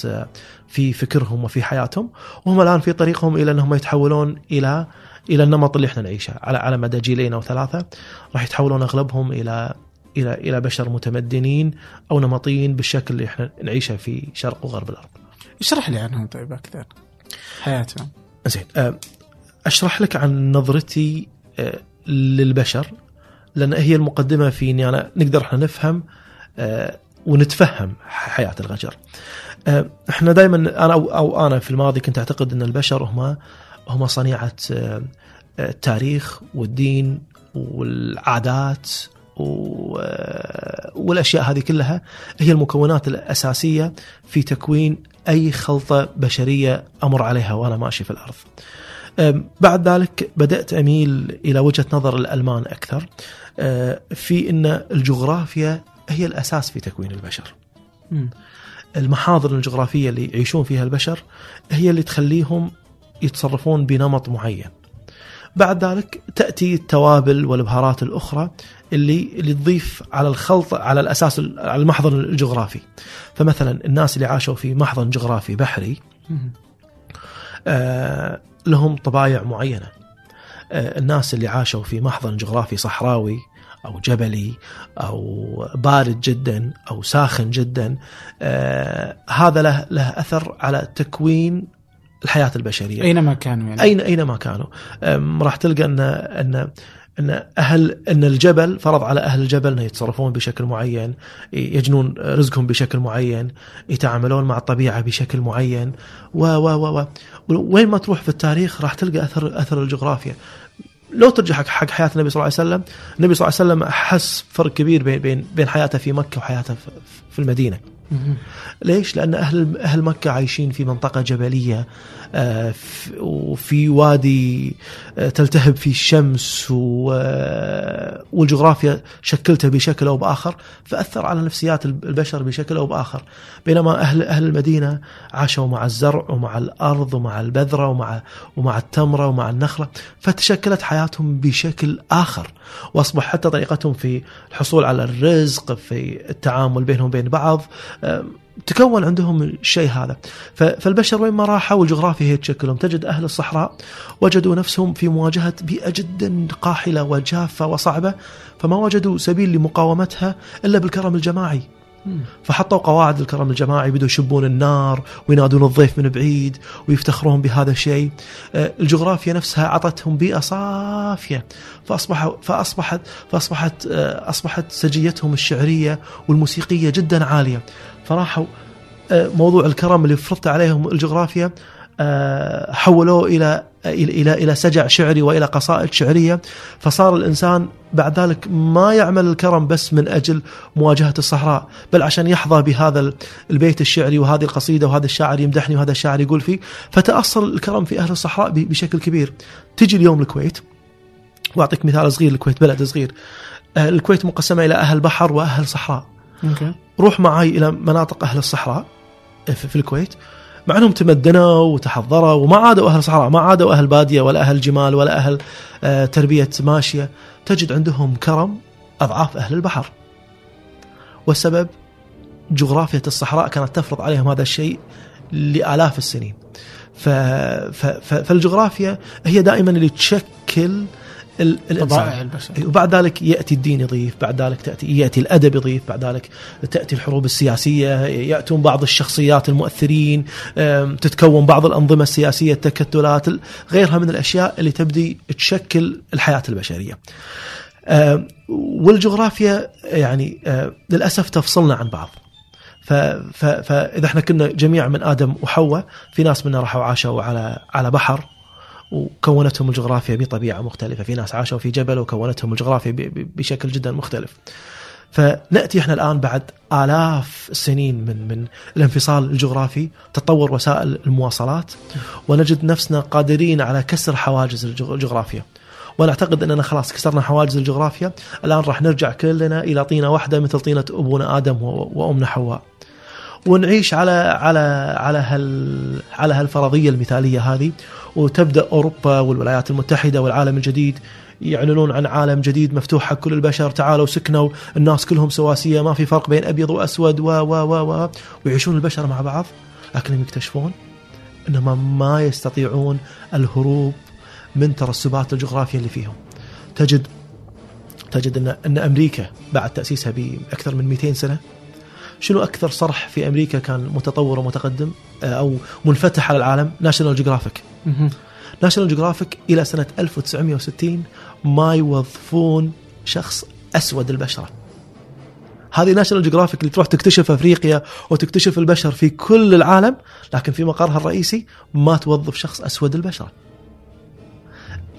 في فكرهم وفي حياتهم. وهم الآن في طريقهم إلى أنهم يتحولون إلى إلى النمط اللي إحنا نعيشه. على على مدى جيلين أو ثلاثة راح يتحولون أغلبهم إلى إلى إلى بشر متمدنين أو نمطيين بالشكل اللي إحنا نعيشه في شرق وغرب الأرض. اشرح لي عنهم طيب أكثر حياتهم زين آه، أشرح لك عن نظرتي آه، للبشر لأن هي المقدمة في إني أنا نقدر إحنا نفهم آه، ونتفهم حياة الغجر. إحنا دائما أنا أو, أنا في الماضي كنت أعتقد إن البشر هم هم صنيعة التاريخ والدين والعادات والأشياء هذه كلها هي المكونات الأساسية في تكوين أي خلطة بشرية أمر عليها وأنا ماشي في الأرض. بعد ذلك بدأت أميل إلى وجهة نظر الألمان أكثر أه، في إن الجغرافيا هي الأساس في تكوين البشر. المحاضر الجغرافية اللي يعيشون فيها البشر هي اللي تخليهم يتصرفون بنمط معين. بعد ذلك تأتي التوابل والبهارات الأخرى اللي اللي تضيف على الخلط على الأساس على المحضن الجغرافي. فمثلا الناس اللي عاشوا في محضن جغرافي بحري. آه، لهم طبايع معينة. آه، الناس اللي عاشوا في محضن جغرافي صحراوي أو جبلي أو بارد جدا أو ساخن جدا آه، هذا له له أثر على تكوين الحياة البشرية. أينما كانوا يعني أين أينما كانوا راح تلقى أن أن أن أهل أن الجبل فرض على أهل الجبل ان يتصرفون بشكل معين يجنون رزقهم بشكل معين يتعاملون مع الطبيعة بشكل معين و و و وين ما تروح في التاريخ راح تلقى اثر أثر الجغرافيا لو ترجع حق حياة النبي صلى الله عليه وسلم النبي صلى الله عليه وسلم حس فرق كبير بين بين بين حياته في مكة وحياته في- المدينة. ليش؟ لأن أهل أهل مكة عايشين في منطقة جبلية آه، وفي وادي آه، تلتهب فيه الشمس آه، والجغرافيا شكلته بشكل أو بآخر فأثر على نفسيات الب- البشر بشكل أو بآخر بينما أهل أهل المدينة عاشوا مع الزرع ومع الأرض ومع البذرة ومع ومع التمرة ومع النخلة فتشكلت حياتهم بشكل آخر وأصبح حتى طريقتهم في الحصول على الرزق في التعامل بينهم وبين بعض تكون عندهم الشيء هذا. فالبشر وين ما راحوا والجغرافيا هي تشكلهم. تجد أهل الصحراء وجدوا نفسهم في مواجهة بيئة جدا قاحلة وجافة وصعبة فما وجدوا سبيل لمقاومتها إلا بالكرم الجماعي. فحطوا قواعد الكرم الجماعي بدوا يشبون النار وينادون الضيف من بعيد ويفتخرون بهذا الشيء. آه، الجغرافيا نفسها أعطتهم بيئة صافية. فأصبحوا فأصبحت فأصبحت آه، أصبحت سجيتهم الشعرية والموسيقية جدا عالية. فراحوا آه، موضوع الكرم اللي فرضت عليهم الجغرافيا آه، حولوه إلى إلى إلى سجع شعري وإلى قصائد شعرية. فصار الإنسان بعد ذلك ما يعمل الكرم بس من أجل مواجهة الصحراء بل عشان يحظى بهذا ال- البيت الشعري وهذه القصيدة وهذا الشاعر يمدحني وهذا الشاعر يقول فيه. فتأصل الكرم في أهل الصحراء بشكل كبير. تجي اليوم الكويت وأعطيك مثال صغير الكويت بلد صغير. آه، الكويت مقسمة إلى أهل بحر وأهل صحراء. روح معي إلى مناطق أهل الصحراء في في الكويت. مع أنهم تمدنوا وتحضروا وما عادوا أهل صحراء ما عادوا أهل بادية ولا أهل جمال ولا أهل آه، تربية ماشية. تجد عندهم كرم أضعاف أهل البحر. والسبب جغرافيا الصحراء كانت تفرض عليهم هذا الشيء لآلاف السنين. ف... ف... فالجغرافيا هي دائما اللي تشكل ال... الانسان طبائع البشر وبعد ذلك يأتي الدين يضيف، بعد ذلك تاتي يأتي الأدب يضيف، بعد ذلك تأتي الحروب السياسية، يأتون بعض الشخصيات المؤثرين، تتكون بعض الأنظمة السياسية، التكتلات، ال- غيرها من الأشياء اللي تبدي تشكل الحياة البشرية. والجغرافيا يعني للأسف تفصلنا عن بعض. فإذا إحنا كنا جميع من آدم وحواء، في ناس منا راحوا عاشوا على على بحر وكونتهم الجغرافيا بطبيعة مختلفة، في ناس عاشوا في جبل وكونتهم الجغرافيا بشكل جدا مختلف. فنأتي إحنا الآن بعد آلاف السنين من من الانفصال الجغرافي، تطور وسائل المواصلات ونجد نفسنا قادرين على كسر حواجز الجغ- الجغرافيا. وأنا اعتقد إننا خلاص كسرنا حواجز الجغرافيا، الآن راح نرجع كلنا إلى طينة واحدة مثل طينة ابونا آدم وأمنا حواء. ونعيش على على على هال على هالفرضية المثالية هذه. وتبدأ أوروبا والولايات المتحدة والعالم الجديد يعلنون عن عالم جديد مفتوح حق كل البشر. تعالوا سكنوا الناس كلهم سواسية ما في فرق بين أبيض وأسود و و و و. ويعيشون البشر مع بعض لكنهم يكتشفون إنهم ما يستطيعون الهروب من ترسبات الجغرافيا اللي فيهم. تجد تجد إن إن أمريكا بعد تأسيسها بأكثر من 200 سنة شنو أكثر صرح في أمريكا كان متطور ومتقدم؟ آه، أو منفتح على العالم؟ National Geographic. National Geographic إلى سنة 1960 ما يوظفون شخص أسود البشرة. هذه National Geographic اللي تروح تكتشف أفريقيا وتكتشف البشر في كل العالم لكن في مقرها الرئيسي ما توظف شخص أسود البشرة.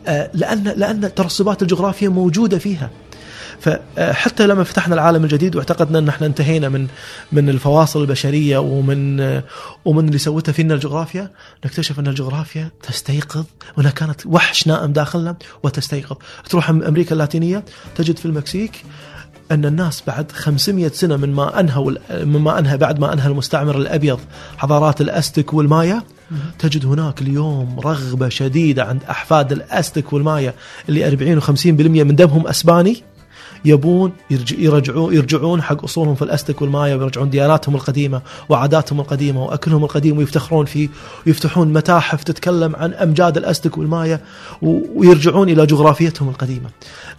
آه، لأن لأن الترسبات الجغرافيه موجودة فيها. فحتى لما فتحنا العالم الجديد واعتقدنا أن إحنا انتهينا من من الفواصل البشرية ومن ومن اللي سوتها فينا الجغرافيا نكتشف أن الجغرافيا تستيقظ وانها كانت وحش نائم داخلنا وتستيقظ. تروح أمريكا اللاتينية تجد في المكسيك أن الناس بعد 500 سنة من ما أنهوا مما انهى بعد ما أنهى المستعمر الأبيض حضارات الأستك والمايا تجد هناك اليوم رغبة شديدة عند أحفاد الأستك والمايا اللي 40 و50% من دمهم أسباني. يبون يرج- يرجعون يرجعون حق أصولهم في الأستك والمايا ويرجعون دياناتهم القديمة وعاداتهم القديمة وأكلهم القديم ويفتخرون فيه ويفتحون متاحف تتكلم عن أمجاد الأستك والمايا ويرجعون إلى جغرافيتهم القديمة.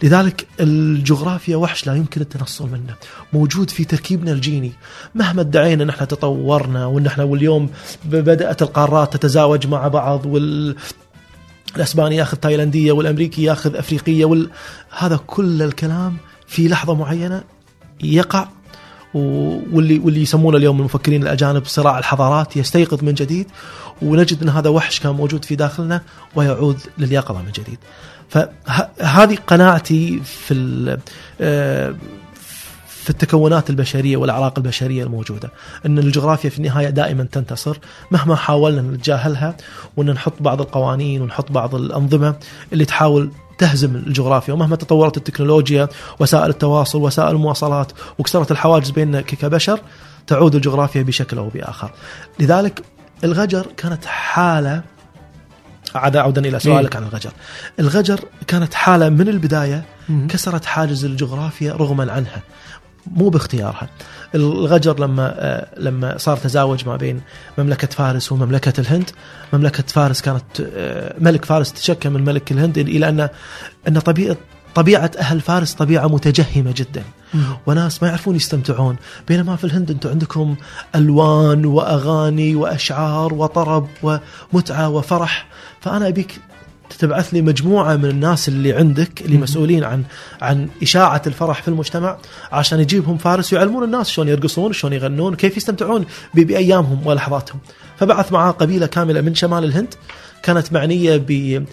لذلك الجغرافيا وحش لا يمكن التنصل منه، موجود في تركيبنا الجيني، مهما ادعينا ان إحنا تطورنا وان إحنا واليوم بدأت القارات تتزاوج مع بعض وال الأسباني ياخذ تايلاندية والأمريكي ياخذ أفريقية وال... هذا كل الكلام في لحظة معينة يقع واللي واللي يسمونه اليوم المفكرين الأجانب صراع الحضارات يستيقظ من جديد ونجد إن هذا وحش كان موجود في داخلنا ويعود لليقظة من جديد. فهذه قناعتي في آه، في التكونات البشرية والأعراق البشرية الموجودة، إن الجغرافيا في النهاية دائما تنتصر مهما حاولنا نتجاهلها وان نحط بعض القوانين ونحط بعض الأنظمة اللي تحاول تهزم الجغرافيا ومهما تطورت التكنولوجيا وسائل التواصل وسائل المواصلات وكسرت الحواجز بيننا كبشر تعود الجغرافيا بشكل أو بآخر. لذلك الغجر كانت حالة عاد عودا إلى سؤالك عن الغجر. الغجر كانت حالة من البداية. كسرت حاجز الجغرافيا رغما عنها مو باختيارها الغجر لما آه، لما صار تزاوج ما بين مملكة فارس ومملكة الهند. مملكة فارس كانت آه، ملك فارس تشكى من ملك الهند إلى أن أن طبيعة طبيعة أهل فارس طبيعة متجهمة جدا. وناس ما يعرفون يستمتعون. بينما في الهند أنتم عندكم ألوان وأغاني وأشعار وطرب ومتعة وفرح. فأنا أبيك تبعث لي مجموعة من الناس اللي عندك اللي مسؤولين عن عن إشاعة الفرح في المجتمع عشان يجيبهم فارس ويعلمون الناس شلون يرقصون شلون يغنون كيف يستمتعون بأيامهم ولحظاتهم. فبعث معاه قبيلة كاملة من شمال الهند كانت معنية ب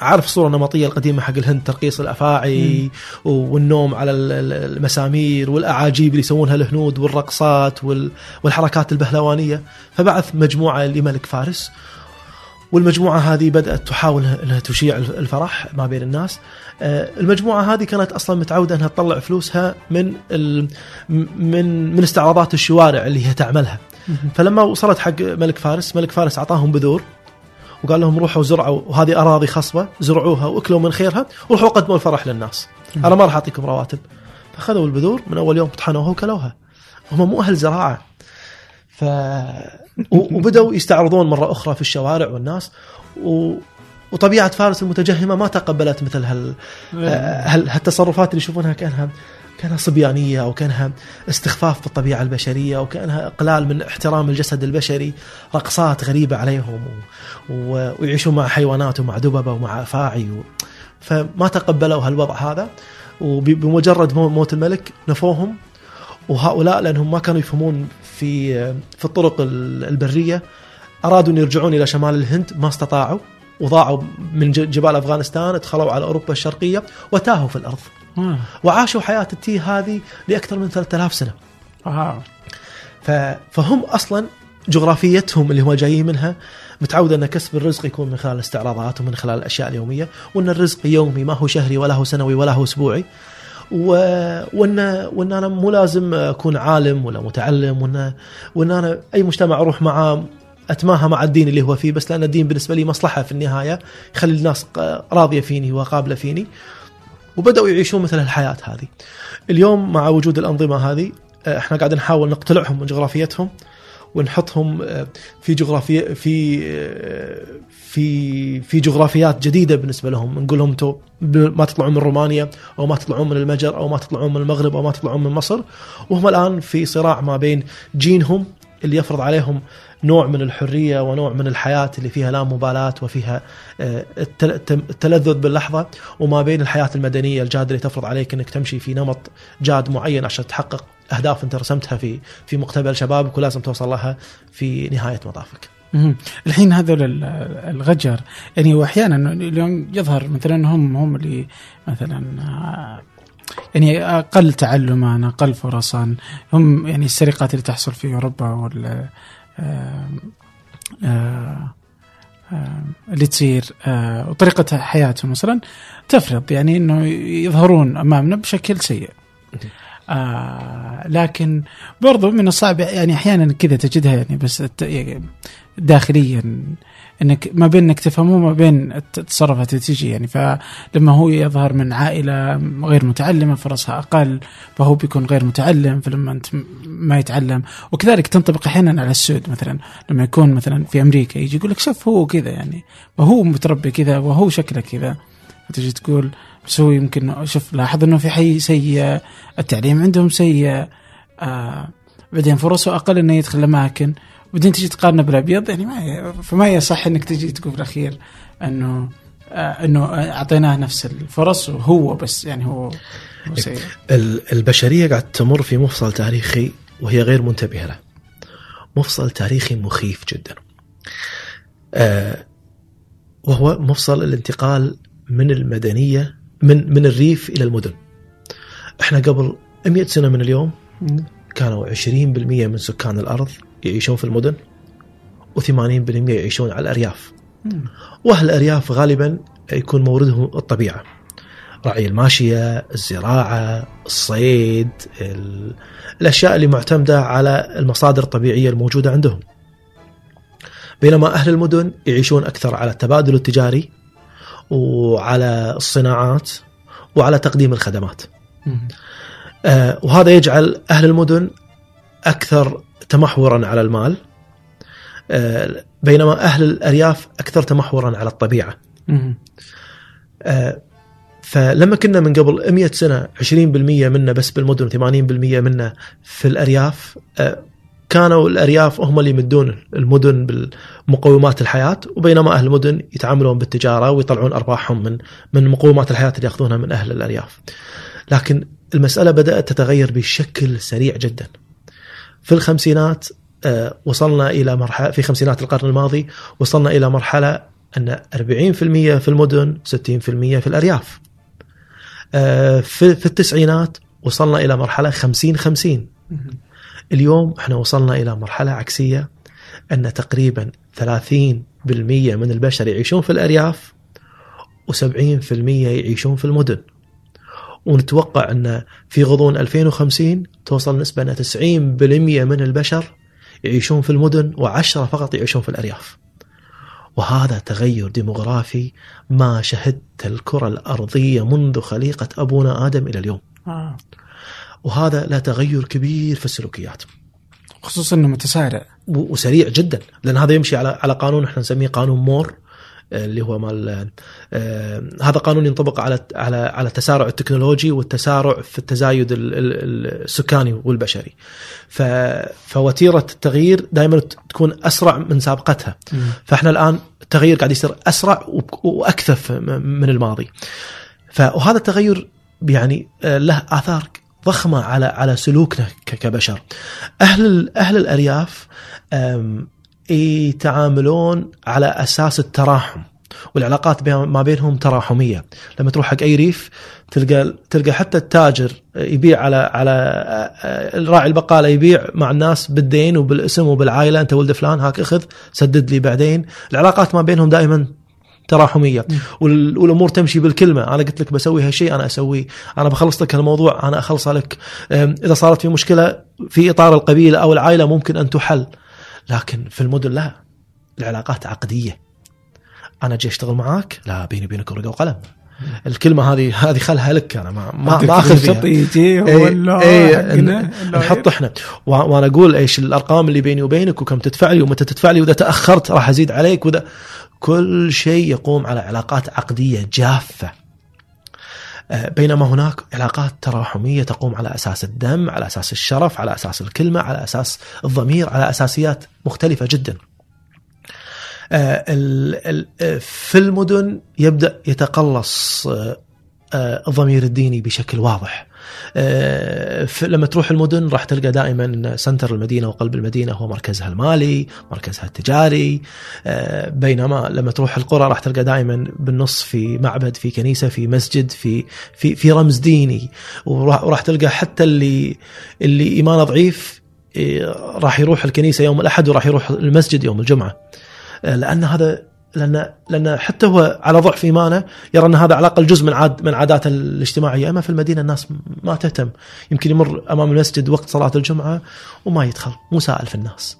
عارف الصورة النمطية القديمة حق الهند ترقيص الأفاعي والنوم على ال- ال- المسامير والأعاجيب اللي يسوونها الهنود والرقصات وال- والحركات البهلوانية. فبعث مجموعة لملك فارس والمجموعة هذه بدأت تحاول أنها تشيع الفرح ما بين الناس. آه، المجموعة هذه كانت أصلا متعودة أنها تطلع فلوسها من من من استعراضات الشوارع اللي هي تعملها. فلما وصلت حق ملك فارس ملك فارس أعطاهم بذور وقال لهم روحوا زرعوا وهذه أراضي خصبة زرعوها وأكلوا من خيرها وروحوا قدموا الفرح للناس. أنا ما راح أعطيكم رواتب. فأخذوا البذور من أول يوم طحنوها وكلوها. هم مو أهل زراعة. ف و- وبدأوا يستعرضون مرة أخرى في الشوارع والناس و... وطبيعة فارس المتجهمة ما تقبلت مثل هال... هال... هالتصرفات اللي يشوفونها كأنها كأنها صبيانية أو كأنها استخفاف بالطبيعة البشرية أو كأنها إقلال من احترام الجسد البشري رقصات غريبة عليهم و... و... ويعيشون مع حيوانات ومع دببة ومع أفاعي و... فما تقبلوا هالوضع هذا وبمجرد موت الملك نفوهم وهؤلاء لأنهم ما كانوا يفهمون في في الطرق ال- البرية أرادوا أن يرجعون إلى شمال الهند ما استطاعوا وضاعوا من جبال أفغانستان دخلوا على أوروبا الشرقية وتاهوا في الأرض آه. وعاشوا حياة التيه هذه لأكثر من 3000 سنة آه. فهم أصلا جغرافيتهم اللي هم جايين منها متعودة أن كسب الرزق يكون من خلال الاستعراضات ومن خلال الاشياء اليومية وأن الرزق يومي ما هو شهري ولا هو سنوي ولا هو أسبوعي. وان وإن أنا مو لازم أكون عالم ولا متعلم وان وإن أنا أي مجتمع أروح معاه أتماهى مع الدين اللي هو فيه بس لأن الدين بالنسبة لي مصلحة في النهاية يخلي الناس راضية فيني وقابلة فيني وبدأوا يعيشون مثل الحياة هذه. اليوم مع وجود الأنظمة هذه إحنا قاعدين نحاول نقتلعهم من جغرافيتهم ونحطهم آه، في جغرافيا في آه، في في جغرافيات جديدة بالنسبة لهم. نقول لهم أنتم ما تطلعون من رومانيا أو ما تطلعون من المجر أو ما تطلعون من المغرب أو ما تطلعون من مصر. وهم الآن في صراع ما بين جينهم اللي يفرض عليهم نوع من الحرية ونوع من الحياة اللي فيها لا مبالاة وفيها آه، التلذذ باللحظة وما بين الحياة المدنية الجادة اللي تفرض عليك إنك تمشي في نمط جاد معين عشان تحقق أهداف أنت رسمتها في في مقتبل شبابك ولازم توصل لها في نهاية مطافك. الحين هذول ال- الغجر. يعني واحيانا اليوم يظهر مثلا هم هم اللي مثلا آه، يعني أقل تعلما أقل فرصا. هم يعني السرقات اللي تحصل في أوروبا وال اللي تصير آه، وطريقه حياتهم مثلا تفرض يعني إنه يظهرون أمامنا بشكل سيء. آه لكن برضو من الصعب يعني أحيانا كذا تجدها يعني بس يعني داخليا إنك ما بين إنك تفهمه ما بين اللي تجي يعني. فلما هو يظهر من عائلة غير متعلمة فرصها أقل فهو بيكون غير متعلم فلما أنت ما يتعلم. وكذلك تنطبق أحيانا على السود مثلا. لما يكون مثلا في أمريكا يجي يقول لك شوف هو كذا يعني. وهو متربي كذا وهو شكله كذا. فتجي تقول بس هو يمكن شوف لاحظ إنه في حي سيء التعليم عندهم سيء آه بعدين فرصه أقل إنه يدخل اماكن بعدين تجي تقارنه بالأبيض يعني ما فما يصح إنك تجي تقول في الاخير إنه آه إنه أعطيناه نفس الفرص وهو بس يعني هو, هو سيء ال- البشرية قاعد تمر في مفصل تاريخي وهي غير منتبهة له. مفصل تاريخي مخيف جدا. آه وهو مفصل الانتقال من المدنية من من الريف إلى المدن. إحنا قبل 100 سنة من اليوم كانوا 20% من سكان الأرض يعيشون في المدن و80% يعيشون على الأرياف. وأهل الأرياف غالبا يكون موردهم الطبيعة. رعي الماشية، الزراعة، الصيد، ال- الأشياء اللي معتمدة على المصادر الطبيعية الموجودة عندهم. بينما أهل المدن يعيشون أكثر على التبادل التجاري وعلى الصناعات وعلى تقديم الخدمات. آه، وهذا يجعل أهل المدن أكثر تمحورا على المال آه، بينما أهل الأرياف أكثر تمحورا على الطبيعة. آه، فلما كنا من قبل 100 سنة 20% منا بس بالمدن 80% منا في الأرياف آه، كانوا الأرياف هم اللي يمدون المدن بالمقومات الحياة وبينما أهل المدن يتعاملون بالتجارة ويطلعون أرباحهم من من مقومات الحياة اللي يأخذونها من أهل الأرياف. لكن المسألة بدأت تتغير بشكل سريع جدا. في الخمسينات آه، وصلنا إلى مرحلة في خمسينات القرن الماضي وصلنا إلى مرحلة أن 40% في المدن 60% في الأرياف. آه، في في التسعينات وصلنا إلى مرحلة 50 50 اليوم إحنا وصلنا إلى مرحلة عكسية أن تقريبا 30% من البشر يعيشون في الأرياف و70% يعيشون في المدن. ونتوقع أن في غضون 2050 توصل نسبة ان 90% من البشر يعيشون في المدن و10 فقط يعيشون في الأرياف. وهذا تغير ديموغرافي ما شهدت الكرة الأرضية منذ خليقة أبونا آدم إلى اليوم. آه. وهذا له تغير كبير في السلوكيات. خصوصا إنه متسارع وسريع جدا لأن هذا يمشي على على قانون إحنا نسميه قانون مور اللي هو مال آه، هذا قانون ينطبق على على على التسارع التكنولوجي والتسارع في التزايد ال- ال- السكاني والبشري. فوتيرة التغيير دائما تكون أسرع من سابقتها. فإحنا الآن التغير قاعد يصير أسرع واكثف من الماضي. ف وهذا التغير يعني آه، له آثار ضخمة على على سلوكنا كبشر. أهل أهل الأرياف يتعاملون على أساس التراحم والعلاقات ما بينهم تراحمية. لما تروح حق أي ريف تلقى تلقى حتى التاجر يبيع على على الراعي البقالة يبيع مع الناس بالدين وبالاسم وبالعائلة أنت ولد فلان هاك اخذ سدد لي بعدين. العلاقات ما بينهم دائما تراحمية. وال- والأمور تمشي بالكلمة. أنا قلت لك بسوي هالشيء أنا اسويه أنا بخلص لك هالموضوع أنا أخلصه لك. إذا صارت في مشكلة في إطار القبيلة أو العائلة ممكن أن تحل. لكن في المدن لا العلاقات عقدية. أنا جاي أشتغل معاك؟ لا بيني وبينك ورقه وقلم. الكلمة هذه هذه خلها لك أنا ما ما, ما أخذ فيها. يجي إيه، اللوحة إيه، اللوحة. نحط إحنا. وأنا أقول إيش الأرقام اللي بيني وبينك وكم تدفع لي ومتى تدفع لي وإذا تأخرت راح أزيد عليك واذا كل شيء يقوم على علاقات عقدية جافة. بينما هناك علاقات تراحمية تقوم على أساس الدم، على أساس الشرف، على أساس الكلمة، على أساس الضمير، على أساسيات مختلفة جدا. آه، آه، في المدن يبدأ يتقلص آه، آه، الضمير الديني بشكل واضح. آه، لما تروح المدن راح تلقى دائما سنتر المدينة وقلب المدينة هو مركزها المالي، مركزها التجاري، آه، بينما لما تروح القرى راح تلقى دائما بالنص في معبد، في كنيسة، في مسجد، في في في رمز ديني، وراح تلقى حتى اللي اللي إيمانه ضعيف إيه، راح يروح الكنيسة يوم الأحد وراح يروح المسجد يوم الجمعة. آه، لأن هذا لأن لأن حتى هو على ضعف إيمانه يرى أن هذا على الأقل جزء من عاد من عاداته الاجتماعية، أما في المدينة الناس ما تهتم، يمكن يمر أمام المسجد وقت صلاة الجمعة وما يدخل، مو سائل في الناس.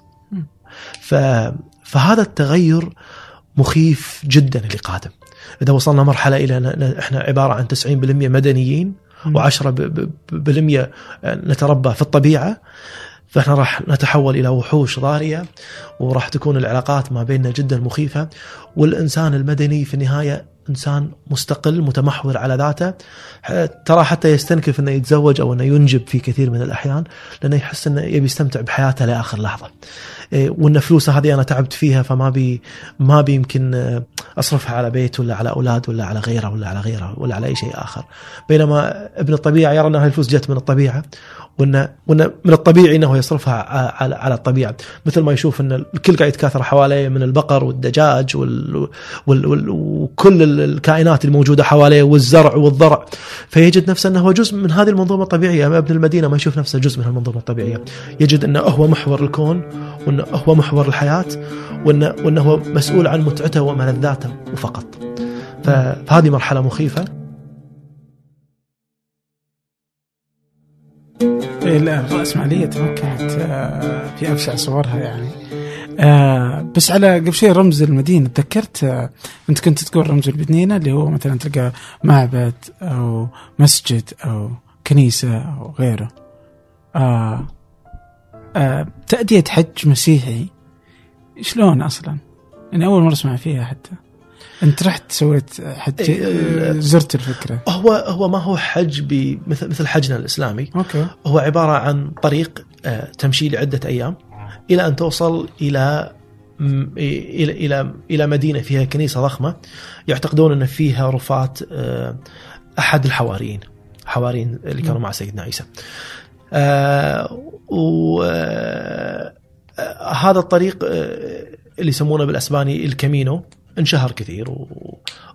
ف فهذا التغير مخيف جدا اللي قادم. إذا وصلنا مرحلة إلى إن إحنا عبارة عن 90% مدنيين مم. و10% بالمية نتربى في الطبيعة فاحنا راح نتحول إلى وحوش ضاريه وراح تكون العلاقات ما بيننا جدا مخيفة والإنسان المدني في النهاية إنسان مستقل متمحور على ذاته. ترى حتى يستنكف إنه يتزوج أو إنه ينجب في كثير من الأحيان لأنه يحس إنه يبي يستمتع بحياته لآخر لحظة. إيه، وإن فلوسه هذه أنا تعبت فيها فما بي ما بي يمكن آه، أصرفها على بيت ولا على أولاد ولا على غيره ولا على غيره ولا على أي شيء آخر. بينما ابن الطبيعة يرى ان هاي الفلوس جت من الطبيعة وإن وإن من الطبيعي إنه يصرفها على على الطبيعة. مثل ما يشوف إن الكل قاعد يتكاثر حواليه من البقر والدجاج وال وكل الكائنات الموجودة حواليه والزرع والضرع. فيجد نفسه أنه هو جزء من هذه المنظومة الطبيعية. ابن المدينة ما يشوف نفسه جزء من المنظومة الطبيعية. يجد أنه هو محور الكون وانه هو محور الحياة وانه وأنه هو مسؤول عن متعته وملذاته وفقط فهذه مرحلة مخيفة. إيه الرأسمالية تمكنت آه، في أبشع صورها يعني. آه، بس على قبل شيء رمز المدينة تذكرت آه، أنت كنت تقول رمز المدينة اللي هو مثلا تلقى معبد أو مسجد أو كنيسة أو غيره. آه آه تأدية حج مسيحي شلون أصلا؟ يعني أول مرة أسمع فيها حتى. أنت رحت سويت حج إيه، زرت الفكرة. هو هو ما هو حج مثل مثل حجنا الإسلامي. أوكي. هو عبارة عن طريق آه، تمشي لعدة أيام. إلى أن توصل إلى إلى إلى إلى مدينة فيها كنيسة ضخمة يعتقدون أن فيها رفات آه، أحد الحواريين حواريين اللي كانوا مع سيدنا عيسى. وهذا الطريق آه، اللي يسمونه بالأسباني الكامينو انشهر كثير و...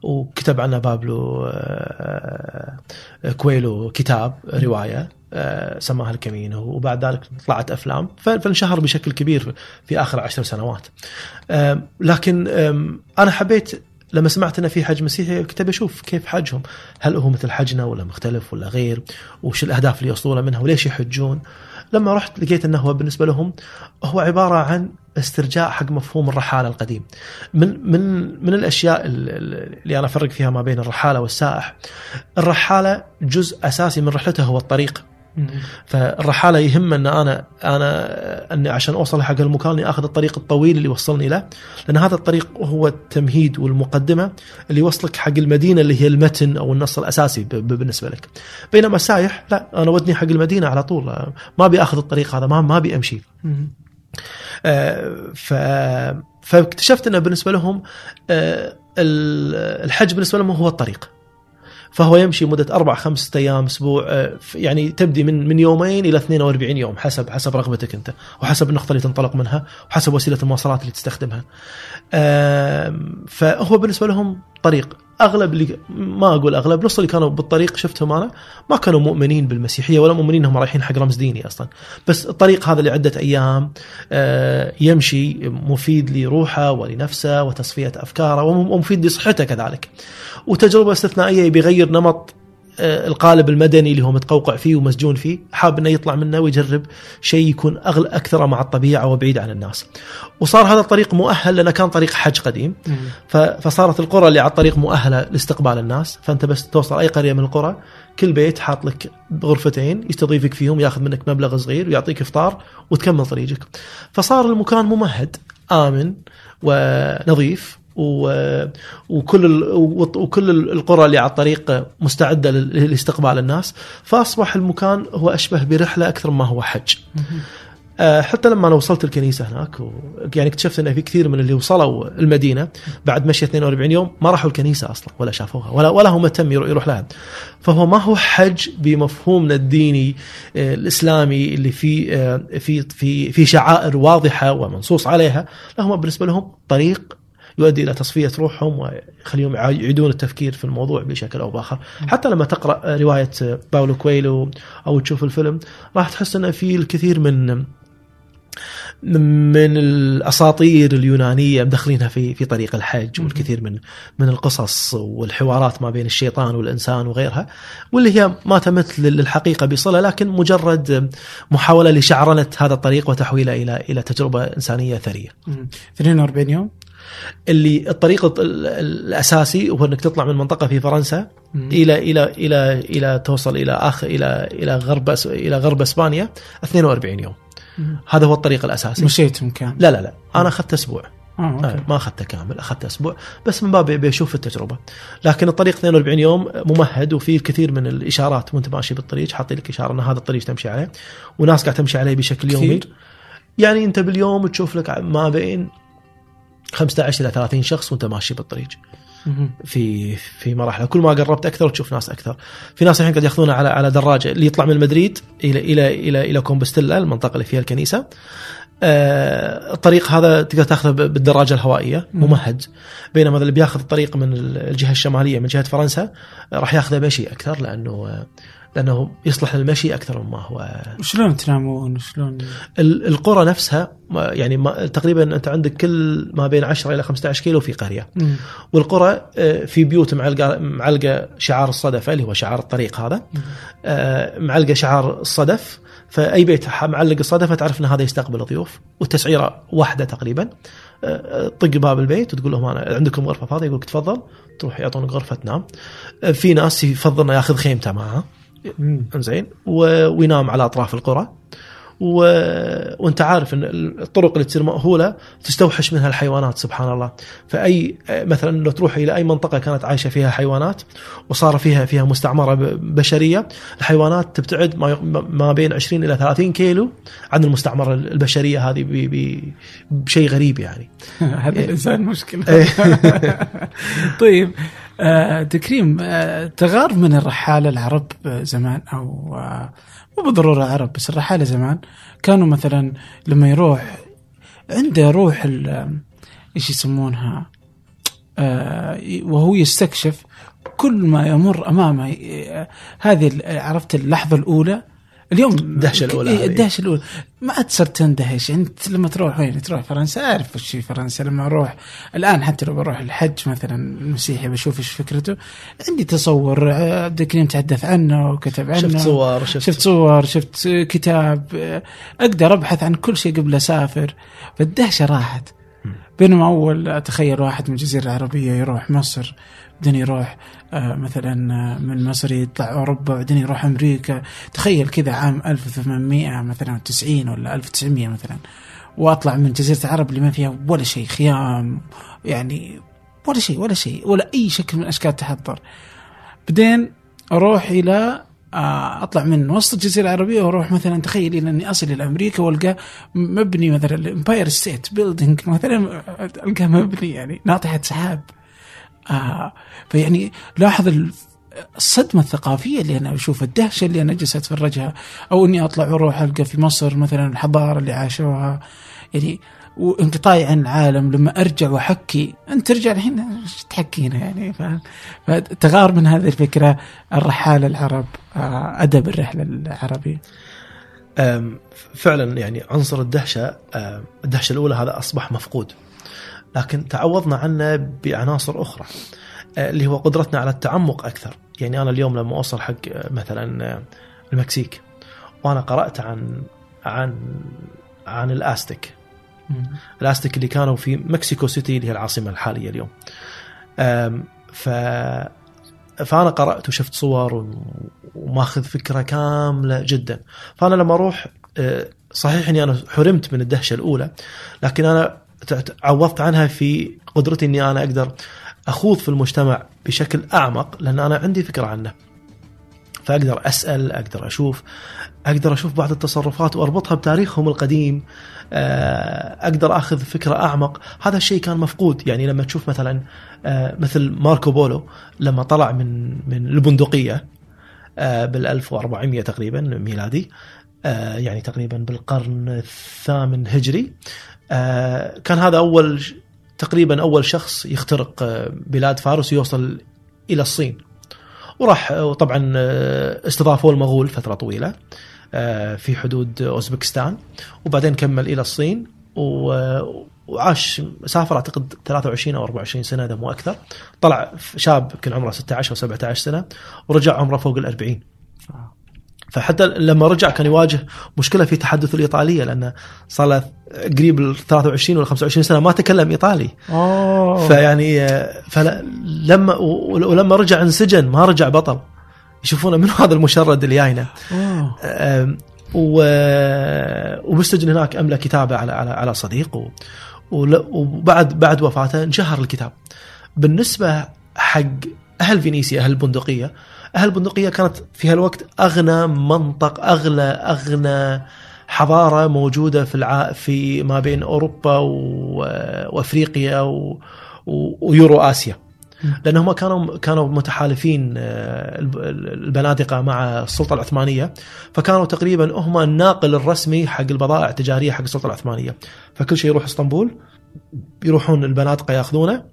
وكتب عنه بابلو آه، كويلو كتاب رواية آه، سماها الكامينو وبعد ذلك طلعت أفلام فانشهر بشكل كبير في آخر عشر سنوات. لكن أنا حبيت لما سمعت انه في حج مسيحي كنت بشوف كيف حجهم، هل هو مثل حجنا ولا مختلف ولا غير؟ وش الأهداف اللي يوصلون منها وليش يحجون؟ لما رحت لقيت إنه هو بالنسبة لهم هو عبارة عن استرجاع حق مفهوم الرحالة القديم. من من من الأشياء ال- ال- اللي أنا أفرق فيها ما بين الرحالة والسائح. الرحالة جزء أساسي من رحلته هو الطريق. فالرحالة يهم أن أنا أنا أني عشان أوصل حق المكان أني آخذ الطريق الطويل اللي يوصلني له لأن هذا الطريق هو التمهيد والمقدمة اللي يوصلك حق المدينة اللي هي المتن أو النص الأساسي بالنسبة لك. بينما السايح لا أنا ودني حق المدينة على طول ما أبي آخذ الطريق هذا ما ما أبي أمشي. آه، ف فاكتشفت انه بالنسبة لهم آه، ال- الحج بالنسبة لهم هو الطريق. فهو يمشي مدة أربع خمسة أيام أسبوع آه، يعني تبدي من من يومين إلى 42 يوم حسب حسب رغبتك أنت وحسب النقطة اللي تنطلق منها وحسب وسيلة المواصلات اللي تستخدمها. فهو بالنسبة لهم طريق. أغلب اللي ما أقول أغلب نص اللي كانوا بالطريق شفتهم أنا ما كانوا مؤمنين بالمسيحية ولا مؤمنين إنهم رايحين حق رمز ديني أصلا. بس الطريق هذا لعدة أيام آه، يمشي مفيد لروحه ولنفسه وتصفية أفكاره وم- ومفيد لصحته كذلك. وتجربة استثنائية بيغير نمط القالب المدني اللي هو متقوقع فيه ومسجون فيه حاب إنه يطلع منه ويجرب شيء يكون أغل أكثر مع الطبيعة وبعيد عن الناس. وصار هذا الطريق مؤهل لأنه كان طريق حج قديم. فصارت القرى اللي على الطريق مؤهلة لاستقبال الناس. فأنت بس توصل أي قرية من القرى كل بيت حاط لك غرفتين يستضيفك فيهم ياخذ منك مبلغ صغير ويعطيك إفطار وتكمل طريقك. فصار المكان ممهد آمن ونظيف. وكل وكل القرى اللي على الطريق مستعدة لاستقبال الناس فأصبح المكان هو أشبه برحلة أكثر ما هو حج. آه، حتى لما أنا وصلت الكنيسة هناك و... يعني اكتشفت إن في كثير من اللي وصلوا المدينة بعد مشي 42 يوم ما راحوا الكنيسة أصلا ولا شافوها ولا ولا هو مهتم يروح, لها. فهو ما هو حج بمفهومنا الديني آه، الإسلامي اللي فيه آه، في في في شعائر واضحة ومنصوص عليها، لا هم بالنسبة لهم طريق يؤدي إلى تصفية روحهم ويخليهم يع- يعيدون التفكير في الموضوع بشكل أو بآخر، حتى لما تقرأ رواية باولو كويلو أو تشوف الفيلم راح تحس إنه في الكثير من من الأساطير اليونانية مدخلينها في في طريق الحج والكثير من من القصص والحوارات ما بين الشيطان والإنسان وغيرها واللي هي ما تمت للحقيقة بصلة لكن مجرد محاولة لشعرنة هذا الطريق وتحويله إلى إلى تجربة إنسانية ثرية. مم. 42 يوم اللي الطريق ال- ال- الأساسي هو إنك تطلع من منطقة في فرنسا مم. إلى إلى إلى إلى توصل إلى اخر إلى إلى غرب إلى غرب إسبانيا 42 يوم. مم. هذا هو الطريق الأساسي. مشيتم كان لا لا لا أنا أخذت أسبوع آه، أوكي ما أخذته كامل أخذت أسبوع بس من باب ابي أشوف التجربة لكن الطريق 42 يوم ممهد وفيه الكثير من الإشارات وأنت ماشي بالطريق حاطين لك إشارة إن هذا الطريق تمشي عليه وناس قاعد تمشي عليه بشكل كثير؟ يومي يعني أنت باليوم تشوف لك ما بين 15 إلى 30 شخص وأنت ماشي بالطريق. في في مراحل. كل ما قربت أكثر تشوف ناس أكثر. في ناس الحين قاعد ياخذونه على على دراجه اللي يطلع من مدريد إلى إلى إلى إلى كومبستيلا المنطقة اللي فيها الكنيسة. آه، الطريق هذا تقدر تأخذه بالدراجة الهوائية. مم. ممهد بينما اللي بياخذ الطريق من الجهة الشمالية من جهة فرنسا راح ياخذه مشي أكثر لأنه آه، لأنه يصلح للمشي أكثر مما هو. شلون تنامون؟ شلون ال- القرى نفسها يعني ما تقريبا أنت عندك كل ما بين 10 إلى 15 كيلو في قرية. مم. والقرى آه، في بيوت معلقة معلقة شعار الصدفه اللي هو شعار الطريق هذا. آه، معلقة شعار الصدف. فأي بيت معلق الصدفه تعرف إن هذا يستقبل ضيوف والتسعيرة واحدة تقريبا. آه، طق باب البيت وتقول لهم أنا عندكم غرفة فاضية؟ يقول لك تفضل. تروح يعطونك غرفة تنام في ناس يفضل انه ياخذ خيمته معه. انزين وينام على أطراف القرى. و... وأنت عارف إن الطرق اللي تصير مأهولة تستوحش منها الحيوانات سبحان الله. فأي مثلا لو تروح إلى أي منطقة كانت عايشة فيها حيوانات وصار فيها فيها مستعمرة بشرية الحيوانات تبتعد ما, ما بين 20 إلى 30 كيلو عن المستعمرة البشرية هذه ب... ب... بشيء غريب يعني. هذا الإنسان مشكلة. إيه. طيب آه تكريم آه تغار من الرحالة العرب آه، زمان أو آه مو بالضرورة عرب بس الرحالة زمان كانوا مثلا لما يروح عنده روح ال- إيش يسمونها؟ آه وهو يستكشف كل ما يمر أمامه آه، هذه عرفت اللحظة الأولى اليوم الدهشة الأولى إيه،. الدهشة الأولى. ما عاد صرت تندهش أنت لما تروح وين؟ تروح فرنسا؟ أعرف وش في فرنسا. لما أروح الآن حتى لو بروح الحج مثلا المسيحي بشوف إيش فكرته. عندي تصور. آه، عبد الكريم تحدث عنه وكتب عنه. شفت صور شفت, شفت صور شفت كتاب. آه، أقدر أبحث عن كل شيء قبل أسافر. فالدهشة راحت. بينما أول أتخيل واحد من الجزيرة العربية يروح مصر. بعدين يروح آه، مثلا آه، من مصر يطلع أوروبا بعدين يروح أمريكا. تخيل كذا عام 1800 مثلا 90 ولا 1900 مثلا. وأطلع من جزيرة العرب اللي ما فيها ولا شيء خيام يعني ولا شيء ولا شيء ولا أي شكل من أشكال التحضر. بعدين أروح إلى آه، أطلع من وسط الجزيرة العربية وأروح مثلا تخيل إلى إني أصل إلى أمريكا وألقى مبنى مثلا ال Empire State Building مثلا القاه مبني يعني ناطحة سحاب. آه فيعني لاحظ ال- الصدمة الثقافية اللي أنا أشوفها الدهشة اللي أنا جالس أتفرجها أو إني أطلع وأروح ألقى في مصر مثلا الحضارة اللي عاشوها. يعني وانقطاعي عن العالم لما أرجع وأحكي أنت ترجع الحين إيش تحكينا يعني؟ فاهم؟ فتغار من هذه الفكرة الرحالة العرب آه أدب الرحلة العربي فعلا يعني عنصر الدهشة الدهشة الأولى هذا أصبح مفقود. لكن تعوضنا عنه بعناصر أخرى أه، اللي هو قدرتنا على التعمق أكثر. يعني أنا اليوم لما أوصل حق أه، مثلا أه، المكسيك وأنا قرأت عن عن عن الاستك الاستك اللي كانوا في مكسيكو سيتي اللي هي العاصمة الحالية اليوم. ف فأنا قرأت وشفت صور وماخذ فكرة كاملة جدا. فأنا لما أروح صحيح إني أنا حرمت من الدهشة الأولى لكن أنا عوضت عنها في قدرتي إني أنا أقدر أخوض في المجتمع بشكل أعمق لأن أنا عندي فكرة عنه. فأقدر أسأل أقدر أشوف أقدر أشوف بعض التصرفات وأربطها بتاريخهم القديم آه، أقدر أخذ فكرة أعمق. هذا الشيء كان مفقود. يعني لما تشوف مثلا آه، مثل ماركو بولو لما طلع من من البندقية بال 1400 تقريبا ميلادي آه، يعني تقريبا بالقرن الثامن هجري آه، كان هذا أول تقريبا أول شخص يخترق آه، بلاد فارس ويوصل إلى الصين. وراح آه، وطبعا آه، استضافوه المغول فترة طويلة آه، في حدود أوزبكستان. وبعدين كمل إلى الصين وعاش سافر أعتقد 23 أو 24 سنة إذا مو أكثر. طلع شاب يمكن عمره 16 أو 17 سنة ورجع عمره فوق ال 40 فحتى لما رجع كان يواجه مشكلة في تحدث الإيطالية لأنه صار له قريب ال 23 ولا 25 سنة ما تكلم إيطالي. أوه فيعني آه، فلما ولما رجع انسجن ما رجع بطل. يشوفونه من هذا المشرد اللي جاينا. أوه. آم، و- وبالسجن هناك املى كتابه على على على صديق. وبعد بعد وفاته انشهر الكتاب. بالنسبة حق أهل فينيسيا أهل البندقية أهل البندقيه كانت في هالوقت أغنى منطق أغلى أغنى حضارة موجودة في الع... في ما بين أوروبا و... وأفريقيا و... و... ويورو آسيا. لأنهم كانوا كانوا متحالفين آه، الب- البنادقة مع السلطة العثمانية. فكانوا تقريبا هم الناقل الرسمي حق البضائع التجارية حق السلطة العثمانية. فكل شيء يروح إسطنبول يروحون البنادقة يأخذونه.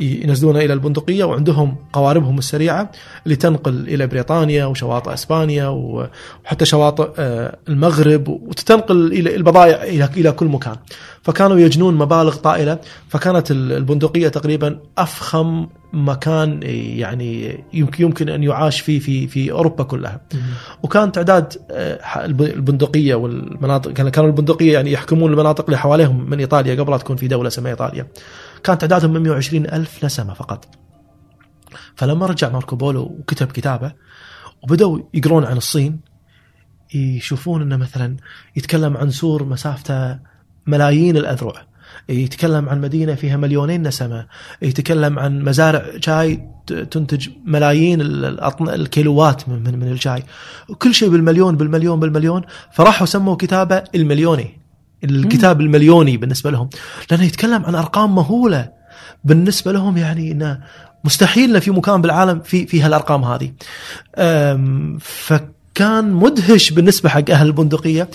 ينزلونه إلى البندقية وعندهم قواربهم السريعة اللي تنقل إلى بريطانيا وشواطئ إسبانيا وحتى شواطئ آه، المغرب وتتنقل إلى البضائع إلى كل مكان. فكانوا يجنون مبالغ طائلة فكانت ال- البندقية تقريبا أفخم مكان يعني يمكن يمكن أن يعاش فيه في في أوروبا كلها. وكان تعداد آه، البندقية والمناطق كان- كانوا البندقية يعني يحكمون المناطق اللي حواليهم من إيطاليا قبل لا تكون في دولة اسمها إيطاليا. كان تعدادهم من 120 ألف نسمه فقط. فلما رجع ماركو بولو وكتب كتابه وبدأوا يقرون عن الصين يشوفون إنه مثلا يتكلم عن سور مسافته ملايين الأذرع. يتكلم عن مدينة فيها مليونين نسمة يتكلم عن مزارع شاي تنتج ملايين الكيلوات من من, من الشاي. كل شيء بالمليون بالمليون بالمليون. فراحوا سموا كتابة المليوني الكتاب المليوني بالنسبة لهم. لأنه يتكلم عن أرقام مهولة. بالنسبة لهم يعني انه مستحيل انه في مكان بالعالم في في هالأرقام هذه. ف كان مدهش بالنسبة حق أهل البندقية.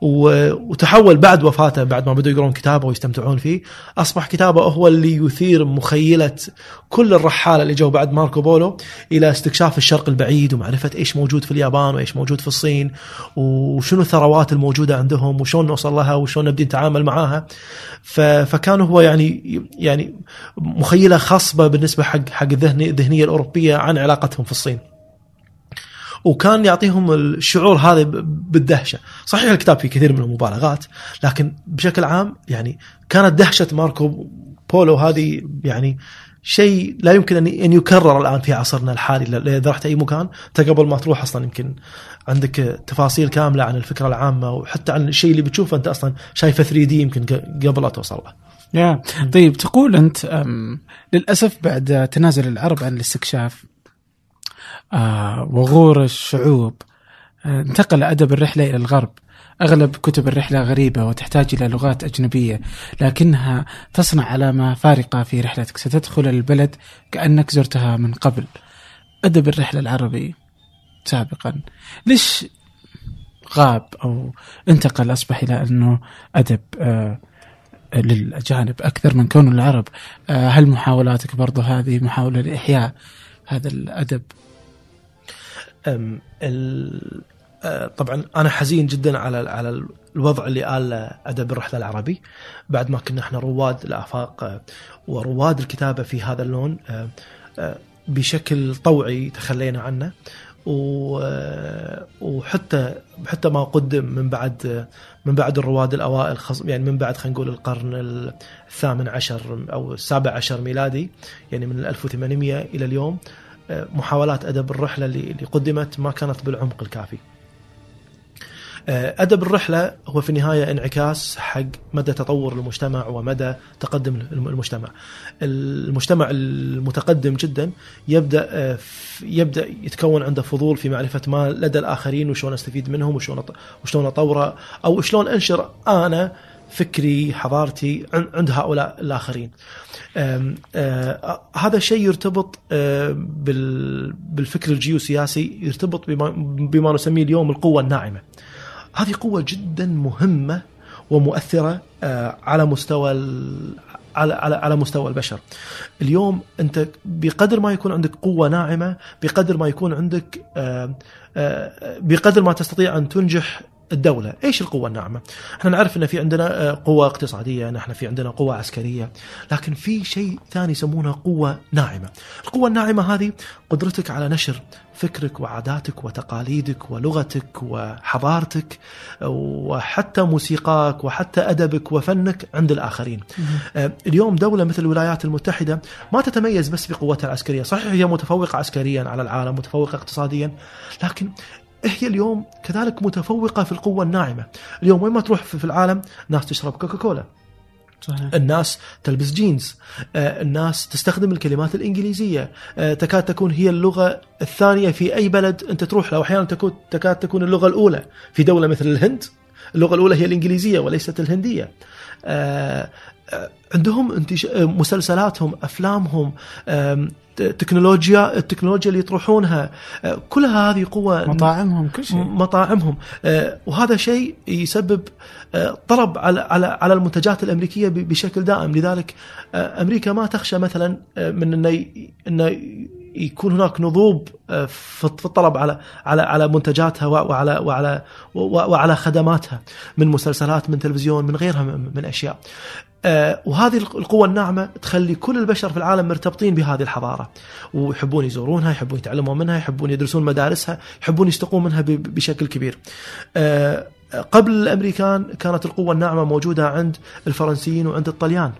وتحول بعد وفاته بعد ما بدوا يقرون كتابه ويستمتعون فيه أصبح كتابه هو اللي يثير مخيلة كل الرحالة اللي جو بعد ماركو بولو إلى استكشاف الشرق البعيد ومعرفة إيش موجود في اليابان وإيش موجود في الصين وشنو الثروات الموجودة عندهم وشلون نوصل لها وشلون نبدي نتعامل معاها فكان هو يعني يعني مخيلة خصبة بالنسبة حق حق الذهنية الأوروبية عن علاقتهم في الصين. وكان يعطيهم الشعور هذا بالدهشة. صحيح الكتاب فيه كثير من المبالغات لكن بشكل عام يعني كانت دهشة ماركو بولو هذه يعني شيء لا يمكن ان يكرر الآن في عصرنا الحالي. إذا رحت أي مكان انت قبل ما تروح أصلا يمكن عندك تفاصيل كاملة عن الفكرة العامة وحتى عن الشيء اللي بتشوفه أنت أصلا شايفه 3 دي يمكن قبل لا توصل له. يا. طيب تقول أنت للأسف بعد تنازل العرب عن الاستكشاف وغور الشعوب. آه انتقل أدب الرحلة إلى الغرب. أغلب كتب الرحلة غريبة وتحتاج إلى لغات أجنبية لكنها تصنع علامة فارقة في رحلتك. ستدخل البلد كأنك زرتها من قبل. أدب الرحلة العربي. سابقا. ليش غاب أو انتقل؟ أصبح إلى أنه أدب آه للأجانب أكثر من كونه العرب. آه هل محاولاتك برضو هذه محاولة لإحياء هذا الأدب؟ طبعا أنا حزين جدا على على الوضع اللي آل أدب الرحلة العربي. بعد ما كنا إحنا رواد الآفاق ورواد الكتابة في هذا اللون بشكل طوعي تخلينا عنه. وحتى حتى ما قدم من بعد من بعد الرواد الأوائل يعني من بعد خلينا نقول القرن الثامن عشر أو السابع عشر ميلادي يعني من 1800 إلى اليوم محاولات أدب الرحلة اللي قدمت ما كانت بالعمق الكافي. أدب الرحلة هو في النهاية انعكاس حق مدى تطور المجتمع ومدى تقدم المجتمع. المجتمع المتقدم جدا يبدأ يبدأ يتكون عنده فضول في معرفة ما لدى الآخرين وشلون أستفيد منهم وشلون وشلون أطوره أو شلون أنشر أنا فكري حضارتي عند هؤلاء الآخرين. هذا الشيء يرتبط بالفكر الجيوسياسي يرتبط بما, بما نسميه اليوم القوة الناعمة. هذه قوة جدا مهمة ومؤثرة على مستوى على على على مستوى البشر. اليوم أنت بقدر ما يكون عندك قوة ناعمة بقدر ما يكون عندك بقدر ما تستطيع أن تنجح الدولة. إيش القوة الناعمة؟ إحنا نعرف إن في عندنا قوة اقتصادية نحن في عندنا قوة عسكرية لكن في شيء ثاني يسمونه قوة ناعمة. القوة الناعمة هذه قدرتك على نشر فكرك وعاداتك وتقاليدك ولغتك وحضارتك وحتى موسيقاك وحتى أدبك وفنك عند الآخرين. اليوم دولة مثل الولايات المتحدة ما تتميز بس بقوتها العسكرية، صحيح هي متفوقة عسكريا على العالم، متفوقة اقتصاديا، لكن هي اليوم كذلك متفوقة في القوة الناعمة، اليوم وين ما تروح في العالم ناس تشرب كوكاكولا. صحيح. الناس تلبس جينز آه، الناس تستخدم الكلمات الإنجليزية آه، تكاد تكون هي اللغة الثانية في أي بلد أنت تروح له أحيانا تكون تكاد تكون اللغة الأولى في دولة مثل الهند اللغة الأولى هي الإنجليزية وليست الهندية آه، عندهم. مسلسلاتهم أفلامهم تكنولوجيا التكنولوجيا اللي يطرحونها كلها هذه قوة مطاعمهم كل شيء. مطاعمهم. وهذا شيء يسبب طلب على على على المنتجات الأمريكية بشكل دائم. لذلك أمريكا ما تخشى مثلا من إنه إنه يكون هناك نضوب في الطلب على على على منتجاتها وعلى وعلى وعلى خدماتها من مسلسلات من تلفزيون من غيرها من أشياء. وهذه القوة الناعمة تخلي كل البشر في العالم مرتبطين بهذه الحضارة. ويحبون يزورونها يحبون يتعلمون منها يحبون يدرسون مدارسها يحبون يستقون منها بشكل كبير. قبل الأمريكان كانت القوة الناعمة موجودة عند الفرنسيين وعند الطليان.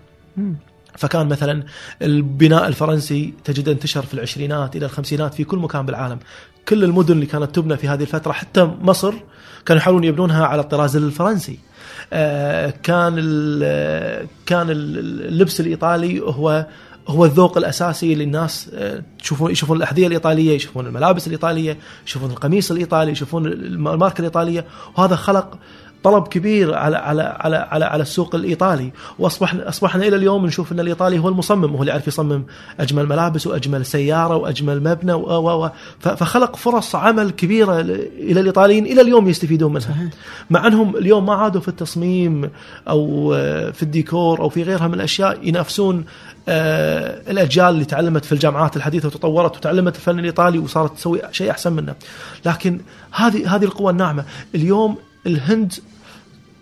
فكان مثلا البناء الفرنسي تجد انتشر في العشرينات إلى الخمسينات في كل مكان بالعالم. كل المدن اللي كانت تبنى في هذه الفترة حتى مصر كانوا يحاولون يبنونها على الطراز الفرنسي. آه، كان كان اللبس الإيطالي هو هو الذوق الأساسي للناس. آه، تشوفون يشوفون الأحذية الإيطالية، يشوفون الملابس الإيطالية، يشوفون القميص الإيطالي، يشوفون الماركة الإيطالية، وهذا خلق طلب كبير على على على على, على السوق الإيطالي واصبح أصبحنا إلى اليوم نشوف أن الإيطالي هو المصمم هو اللي يعرف يصمم أجمل ملابس وأجمل سيارة وأجمل مبنى و و فخلق فرص عمل كبيرة إلى الإيطاليين إلى اليوم يستفيدون منها صحيح. مع أنهم اليوم ما عادوا في التصميم أو في الديكور أو في غيرها من الأشياء ينافسون آه، الأجيال اللي تعلمت في الجامعات الحديثة وتطورت وتعلمت الفن الإيطالي وصارت تسوي شيء أحسن منه. لكن هذه هذه القوه الناعمة، اليوم الهند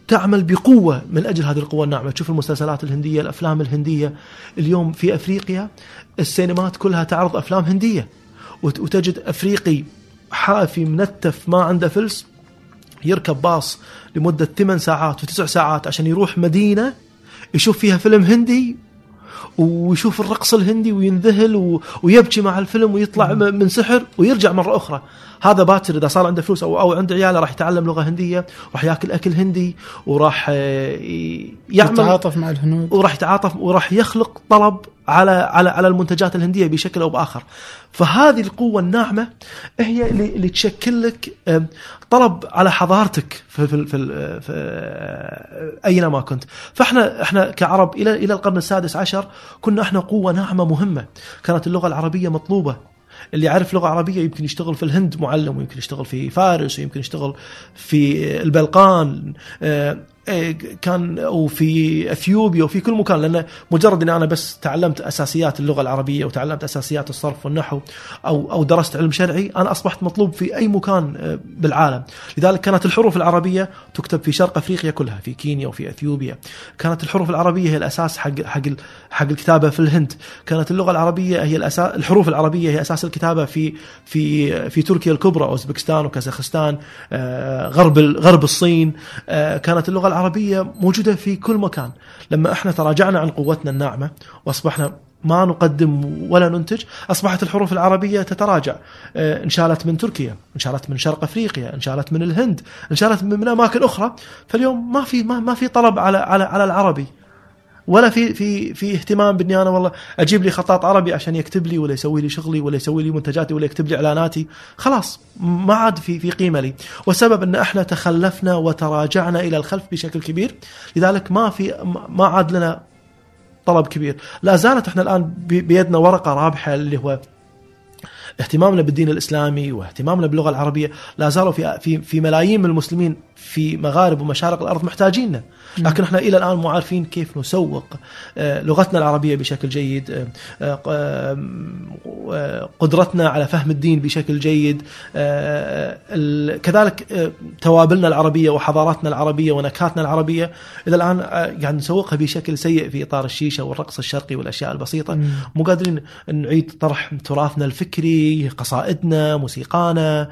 تعمل بقوة من أجل هذه القوة الناعمة، تشوف المسلسلات الهندية، الأفلام الهندية، اليوم في أفريقيا السينمات كلها تعرض أفلام هندية. وت- وتجد أفريقي حافي منتف ما عنده فلس يركب باص لمدة ثمان ساعات وتسع ساعات عشان يروح مدينة يشوف فيها فيلم هندي. ويشوف الرقص الهندي وينذهل و... ويبكي مع الفيلم ويطلع م- من سحر ويرجع مرة أخرى. هذا باكر إذا صار عنده فلوس أو, أو عنده عياله راح يتعلم لغة هندية راح ياكل أكل هندي وراح آه، يعمل يتعاطف مع الهنود. وراح يتعاطف وراح يخلق طلب على على على المنتجات الهندية بشكل أو بآخر. فهذه القوة الناعمة هي اللي, اللي تشكل لك طلب على حضارتك في في في, في آه، أينما كنت. فاحنا إحنا كعرب إلى إلى القرن السادس عشر كنا إحنا قوة ناعمة مهمة. كانت اللغة العربية مطلوبة. اللي يعرف لغة عربية يمكن يشتغل في الهند معلم ويمكن يشتغل في فارس ويمكن يشتغل في البلقان آه، كان أو في إثيوبيا وفي كل مكان لأن مجرد إني أنا بس تعلمت أساسيات اللغة العربية وتعلمت أساسيات الصرف والنحو أو أو درست علم شرعي أنا أصبحت مطلوب في أي مكان آه، بالعالم. لذلك كانت الحروف العربية تكتب في شرق أفريقيا كلها في كينيا وفي إثيوبيا. كانت الحروف العربية هي الأساس حق حق حق الكتابة في الهند. كانت اللغة العربية هي الاساس الحروف العربية هي أساس الكتابة في في في تركيا الكبرى أوزبكستان وكازاخستان آه، غرب غرب الصين كانت اللغة العربية موجودة في كل مكان. لما إحنا تراجعنا عن قوتنا الناعمة واصبحنا ما نقدم ولا ننتج اصبحت الحروف العربية تتراجع. آه، انشالت من تركيا انشالت من شرق افريقيا انشالت من الهند انشالت من أماكن أخرى. فاليوم ما في ما, ما في طلب على على على العربي. ولا في في في اهتمام باني أنا والله أجيب لي خطاط عربي عشان يكتب لي ولا يسوي لي شغلي ولا يسوي لي منتجاتي ولا يكتب لي إعلاناتي. خلاص ما عاد في في قيمة لي. والسبب أن إحنا تخلفنا وتراجعنا إلى الخلف بشكل كبير. لذلك ما في ما عاد لنا طلب كبير. لا زالت إحنا الآن بي- بيدنا ورقة رابحة اللي هو اهتمامنا بالدين الإسلامي واهتمامنا باللغة العربية. لا زالوا في في في ملايين من المسلمين في مغارب ومشارق الأرض محتاجيننا. لكن إحنا إلى الآن مو عارفين كيف نسوق آه، لغتنا العربية بشكل جيد آه، آه، قدرتنا على فهم الدين بشكل جيد كذلك توابلنا العربية وحضاراتنا العربية ونكهاتنا العربية إلى الآن قاعد نسوقها بشكل سيء في إطار الشيشة والرقص الشرقي والأشياء البسيطة. مو قادرين نعيد طرح تراثنا الفكري قصائدنا موسيقانا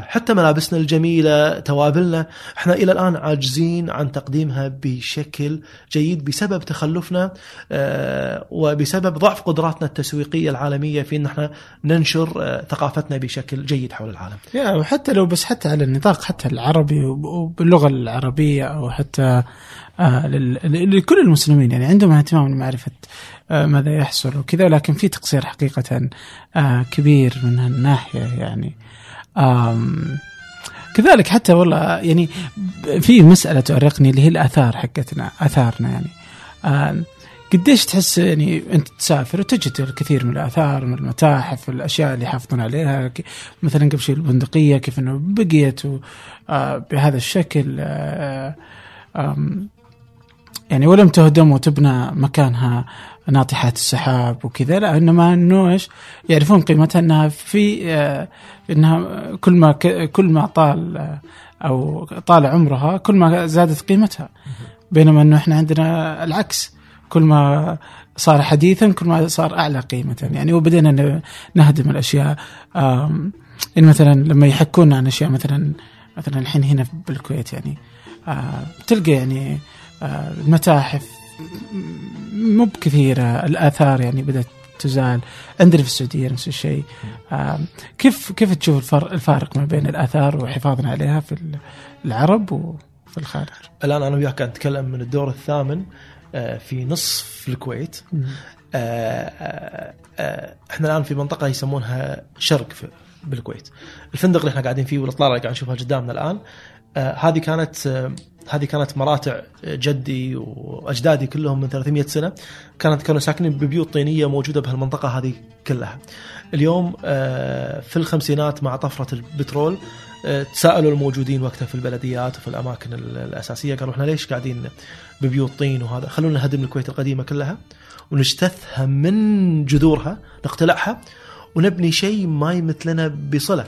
حتى ملابسنا الجميلة توابلنا. إحنا إلى الآن عاجزين عن تقديمها بشكل جيد بسبب تخلفنا آه، وبسبب ضعف قدراتنا التسويقية العالمية في أن إحنا ننشر آه، ثقافتنا بشكل جيد حول العالم. يا وحتى لو بس حتى على النطاق حتى العربي وب- وباللغة العربية أو حتى آه لكل المسلمين. يعني عندهم اهتمام لمعرفة آه ماذا يحصل وكذا لكن في تقصير حقيقة آه كبير من هالناحية يعني. كذلك حتى والله يعني في مسألة تؤرقني اللي هي الآثار حقتنا آثارنا يعني. قديش تحس يعني أنت تسافر وتجد الكثير من الآثار من المتاحف الاشياء اللي يحافظون عليها مثلا قبل شيء البندقية كيف إنه بقيت آه، بهذا الشكل آه، يعني ولم تهدم وتبنى مكانها. ناطحات السحاب وكذا لا انما إنه إيش؟ يعرفون قيمتها إنها في آه، إنها كل ما كل ما طال آه، أو طال عمرها كل ما زادت قيمتها. بينما إنه إحنا عندنا العكس كل ما صار حديثا كل ما صار أعلى قيمة. يعني وبدينا نهدم الأشياء يعني مثلا لما يحكون عن أشياء مثلا مثلا الحين هنا بالكويت يعني آه، تلقى يعني المتاحف مو بكثيره الآثار يعني بدأت تزال. عندنا في السعودية نفس الشيء. آم، كيف كيف تشوف الفرق الفارق ما بين الآثار وحفاظنا عليها في العرب وفي الخارج؟ الآن أنا وياك نتكلم من الدور الثامن آه، في نصف الكويت. آه، آه، آه، إحنا الآن في منطقة يسمونها شرق في- بالكويت. الفندق اللي إحنا قاعدين فيه والاطلال اللي قاعد نشوفها قدامنا الآن آه، هذه كانت آه، هذه كانت مراتع جدي وأجدادي كلهم من 300 سنة. كانت كانوا ساكنين ببيوت طينية موجودة بهالمنطقة هذه كلها. اليوم آه، في الخمسينات مع طفرة البترول آه، تساءلوا الموجودين وقتها في البلديات وفي الأماكن ال- الأساسية. قالوا إحنا ليش قاعدين ببيوت طين وهذا؟ خلونا نهدم الكويت القديمة كلها ونجتثها من جذورها نقتلعها ونبني شيء ما يمثلنا بصلة.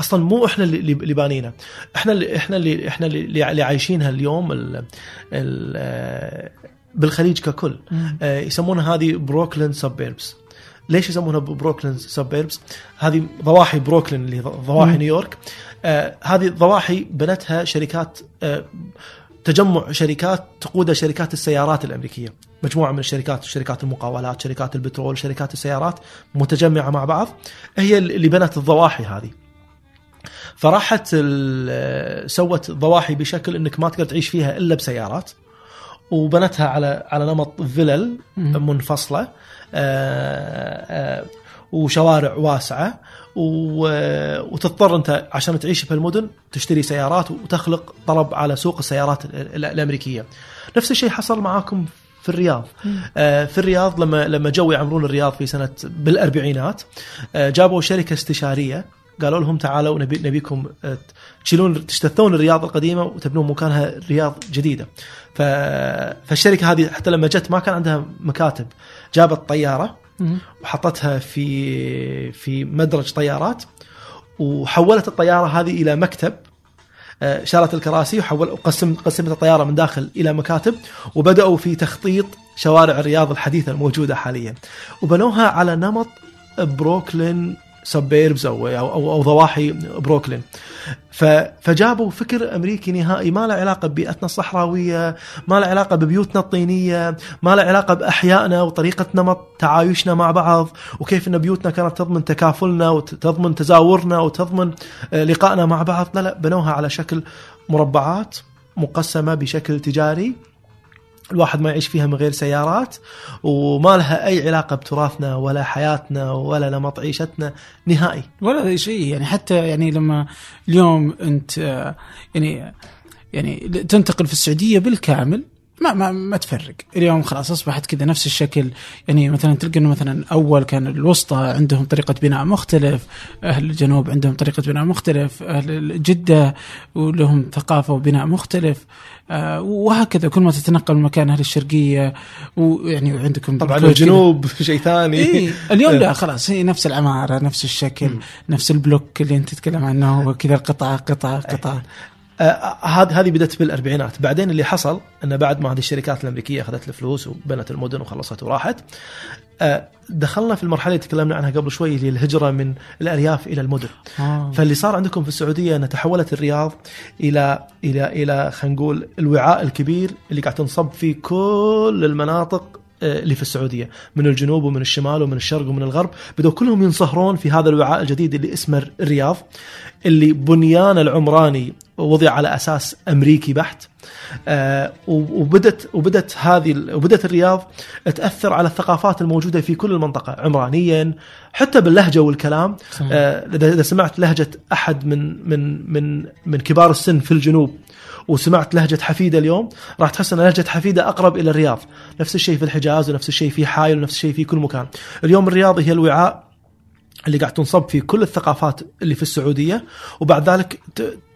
أصلا مو إحنا اللي بانينا. إحنا اللي إحنا اللي إحنا اللي, عايشينها اليوم ال ال آه، بالخليج ككل. آه، يسمونها هذه Brooklyn suburbs ليش يسمونها Brooklyn suburbs هذه ضواحي بروكلين اللي ضواحي مم. نيويورك. آه، هذه ضواحي بنتها شركات آه، تجمع شركات تقودها شركات السيارات الأمريكية. مجموعة من الشركات شركات المقاولات شركات البترول شركات السيارات متجمعة مع بعض. هي اللي بنت الضواحي هذه. فراحت سوت ضواحي بشكل إنك ما تقدر تعيش فيها إلا بسيارات وبنتها على على نمط فلل. منفصلة آه، آه، وشوارع واسعة وتضطر أنت عشان تعيش بهالمدن تشتري سيارات وتخلق طلب على سوق السيارات ال- ال- الأمريكية. نفس الشيء حصل معاكم في الرياض. آه، في الرياض لما لما جو يعمرون الرياض في سنة بالأربعينات جابوا شركة استشارية قالوا لهم تعالوا نبي نبيكم آه، تشيلون تجتثون الرياض القديمة وتبنون مكانها رياض جديدة. فالشركة هذه حتى لما جت ما كان عندها مكاتب، جابت طيارة. وحطتها في في مدرج طيارات وحولت الطيارة هذه إلى مكتب آه، شالت الكراسي وحول وقسم قسمت الطيارة من داخل إلى مكاتب وبدأوا في تخطيط شوارع الرياض الحديثة الموجودة حاليا وبنوها على نمط Brooklyn suburbs أو أو أو, ضواحي بروكلين. فجابوا فكر أمريكي نهائي ما له علاقة ببيئتنا الصحراوية، ما له علاقة ببيوتنا الطينية، ما له علاقة بأحيائنا وطريقه نمط تعايشنا مع بعض، وكيف إن بيوتنا كانت تضمن تكافلنا وتضمن تزاورنا وتضمن آه، لقائنا مع بعض، لا لا بنوها على شكل مربعات مقسمة بشكل تجاري. الواحد ما يعيش فيها من غير سيارات وما لها أي علاقة بتراثنا ولا حياتنا ولا نمط عيشتنا نهائي. ولا ذي شيء يعني حتى يعني لما اليوم أنت آه، يعني يعني تنتقل في السعودية بالكامل ما ما ما تفرق. اليوم خلاص أصبحت كذا نفس الشكل. يعني مثلا تلقى إنه مثلا أول كان الوسطى عندهم طريقة بناء مختلف أهل الجنوب عندهم طريقة بناء مختلف أهل جدة ولهم ثقافة وبناء مختلف. آه، وهكذا كل ما تتنقل من مكان أهل الشرقية ويعني وعندكم طبعا. الجنوب شيء ثاني. إيه اليوم لا خلاص هي نفس العمارة نفس الشكل نفس البلوك اللي أنت تتكلم عنه وكذا قطعه قطعه آه، هذه هذه بدأت بالأربعينات بعدين اللي حصل انه بعد ما هذه الشركات الأمريكية أخذت الفلوس وبنت المدن وخلصت وراحت آه، دخلنا في المرحلة اللي تكلمنا عنها قبل شوي اللي الهجرة من الأرياف إلى المدن آه. فاللي صار عندكم في السعودية إن تحولت الرياض إلى إلى إلى خلينا نقول الوعاء الكبير اللي قاعد تنصب فيه كل المناطق آه، اللي في السعودية من الجنوب ومن الشمال ومن الشرق ومن الغرب. بدأوا كلهم ينصهرون في هذا الوعاء الجديد اللي اسمه الرياض اللي بنيان العمراني وضع على أساس أمريكي بحت. آه، وبدت وبدت هذه وبدت الرياض تأثر على الثقافات الموجودة في كل المنطقة عمرانيا حتى باللهجة والكلام. آه، إذا سمعت لهجة أحد من من من من كبار السن في الجنوب وسمعت لهجة حفيدة اليوم راح تحس إن لهجة حفيدة أقرب إلى الرياض. نفس الشيء في الحجاز ونفس الشيء في حايل ونفس الشيء في كل مكان. اليوم الرياض هي الوعاء اللي قاعد تنصب فيه كل الثقافات اللي في السعودية وبعد ذلك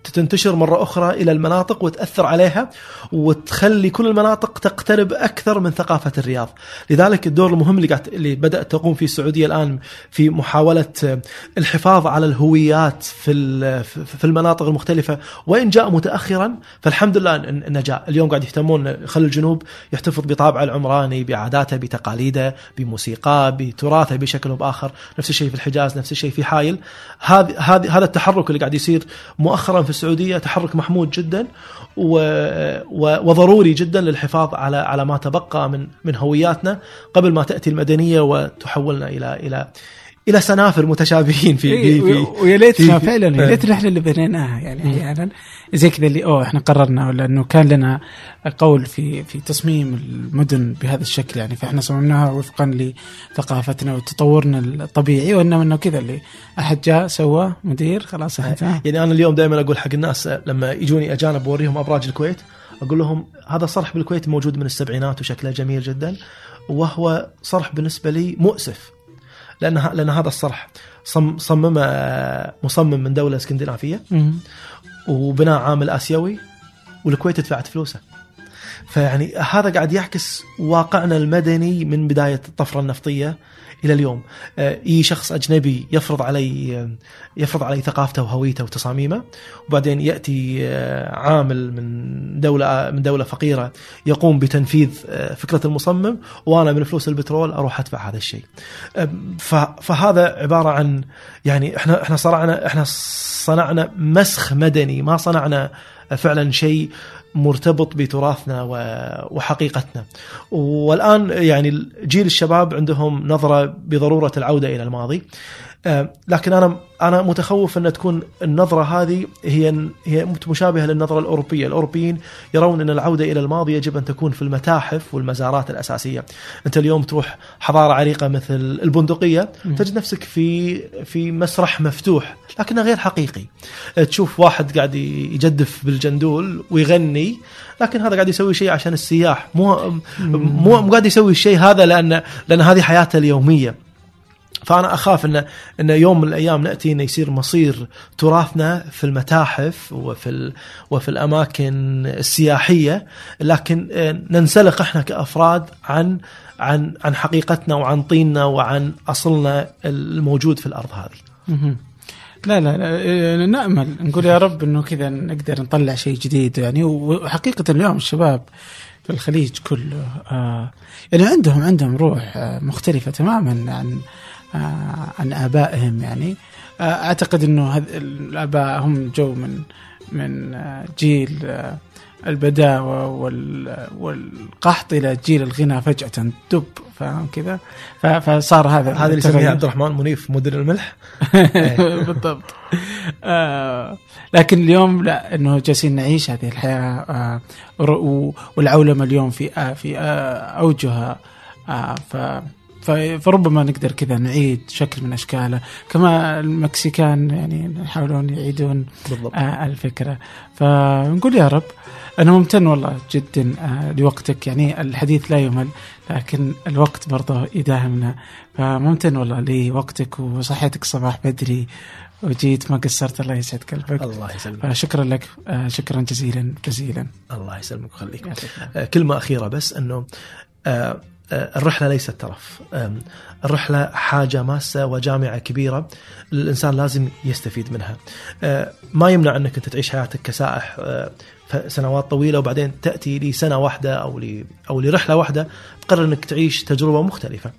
تنتشر مرة أخرى إلى المناطق وتأثر عليها وتخلي كل المناطق تقترب أكثر من ثقافة الرياض، لذلك الدور المهم اللي اللي بدأت تقوم فيه السعودية الآن في محاولة الحفاظ على الهويات في في المناطق المختلفة. وإن جاء متاخرا فالحمد لله انه جاء، اليوم قاعد يهتمون خلي الجنوب يحتفظ بطابعه العمراني بعاداته بتقاليده بموسيقاه بتراثه بشكل أو بآخر، نفس الشيء في الحجاز نفس الشيء في حايل، هذه هذا التحرك اللي قاعد يصير مؤخرا في السعودية تحرك محمود جدا و... و... وضروري جدا للحفاظ على على ما تبقى من من هوياتنا قبل ما تأتي المدنية وتحولنا إلى إلى إلى سنافر متشابهين في إيه، في, في ويا ليتنا فعلا يا إيه. ليت إحنا اللي بنيناها يعني أحيانا. زي كذا اللي أوه إحنا قررنا ولا انه كان لنا قول في في تصميم المدن بهذا الشكل يعني. فإحنا صممناها وفقا لثقافتنا وتطورنا الطبيعي وإنما إنه كذا اللي أحد جاء سوى مدير خلاص انتهى يعني أنا اليوم دائما أقول حق الناس لما يجوني أجانب اوريهم أبراج الكويت أقول لهم هذا صرح بالكويت موجود من السبعينات وشكله جميل جدا وهو صرح بالنسبة لي مؤسف. لأن لأن هذا الصرح صم صممه مصمم من دولة اسكندنافية. وبناء عامل آسيوي والكويت دفعت فلوسه فيعني هذا قاعد يعكس واقعنا المدني من بداية الطفرة النفطية إلى اليوم. آه، يجي شخص أجنبي يفرض علي آه، يفرض علي ثقافته وهويته وتصاميمه وبعدين يأتي آه، عامل من دولة من دولة فقيرة يقوم بتنفيذ فكرة المصمم وأنا من فلوس البترول أروح أدفع هذا الشيء. فهذا عبارة عن يعني إحنا إحنا صنعنا إحنا صنعنا مسخ مدني ما صنعنا فعلا شيء. مرتبط بتراثنا وحقيقتنا. والآن يعني جيل الشباب عندهم نظرة بضرورة العودة إلى الماضي. لكن أنا أنا متخوف أن تكون النظرة هذه هي هي مشابهه للنظرة الأوروبية، الأوروبيين يرون أن العودة إلى الماضي يجب أن تكون في المتاحف والمزارات الأساسية. أنت اليوم تروح حضارة عريقة مثل البندقية تجد نفسك في في مسرح مفتوح لكنه غير حقيقي. آه، تشوف واحد قاعد يجدف بالجندول ويغني لكن هذا قاعد يسوي شيء عشان السياح مو مو مو قاعد يسوي الشيء هذا لأن لأن هذه حياته اليومية. فأنا أخاف ان إن يوم من الأيام نأتي إنه يصير مصير تراثنا في المتاحف وفي وفي الأماكن السياحية. لكن آه، ننسلق إحنا كأفراد عن عن عن حقيقتنا وعن طيننا وعن أصلنا الموجود في الأرض هذه. لا لا, لا إيه، نأمل نقول يا رب إنه كذا نقدر نطلع شيء جديد يعني. وحقيقة اليوم الشباب في الخليج كله آه يعني عندهم عندهم روح آه مختلفة تماما عن آه عن آبائهم يعني. آه أعتقد إنه هذ- الآباء هم جو من من آه جيل آه البداوة وال والقحط إلى جيل الغنى فجأة دب فاهم كذا؟ فصار هذا هذا اللي. يسميه عبد الرحمن منيف مدير الملح. بالضبط. آه لكن اليوم لا إنه جالسين نعيش هذه الحياة آه ور- و- والعولمة اليوم في آه في آه أوجها آه ف- فربما نقدر كذا نعيد شكل من أشكاله كما المكسيكان يعني يحاولون يعيدون بالضبط. آه الفكرة. فنقول يا رب أنا ممتن والله جدا آه لوقتك. يعني الحديث لا يمل لكن الوقت برضه يداهمنا. فممتن والله لوقتك وصحتك صباح بدري. وجيت ما قصرت الله يسعد قلبك الله يسلمك. فشكرا لك آه شكرا جزيلا جزيلا. الله يسلمك ويخليك. آه، كلمة أخيرة بس أنه آه، الرحلة ليست ترف. آم، الرحلة حاجة ماسة وجامعة كبيرة الإنسان لازم يستفيد منها. آه، ما يمنع أنك أنت تعيش حياتك كسائح آه، سنوات طويلة وبعدين تأتي لسنة واحدة أو ل أو لرحلة واحدة تقرر أنك تعيش تجربة مختلفة.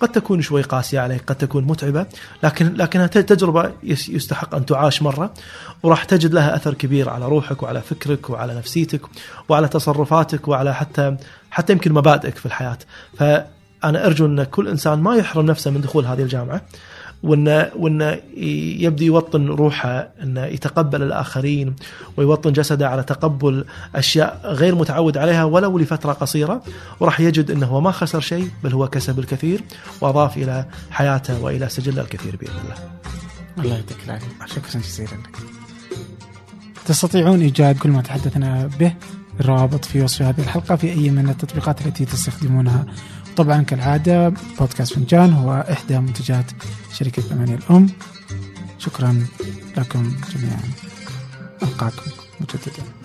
قد تكون شوي قاسية عليك قد تكون متعبة لكن لكنها ت- تجربة يس- يستحق أن تعاش مرة وراح تجد لها أثر كبير على روحك وعلى فكرك وعلى نفسيتك وعلى تصرفاتك وعلى حتى حتى يمكن مبادئك في الحياة. فأنا أرجو أن كل إنسان ما يحرم نفسه من دخول هذه الجامعة وانه وانه يبدي يوطن روحه انه يتقبل الآخرين ويوطن جسده على تقبل أشياء غير متعود عليها ولو لفترة قصيرة. وراح يجد أنه هو ما خسر شيء بل هو كسب الكثير وأضاف إلى حياته وإلى سجله الكثير بإذن الله. الله يعطيك العافية. شكرا جزيلا. لك تستطيعون إيجاد كل ما تحدثنا به؟ الروابط في وصف هذه الحلقة في أي من التطبيقات التي تستخدمونها. طبعا كالعادة بودكاست فنجان هو إحدى منتجات شركة ثمانية الأم. شكرا لكم جميعا. ألقاكم مجددا.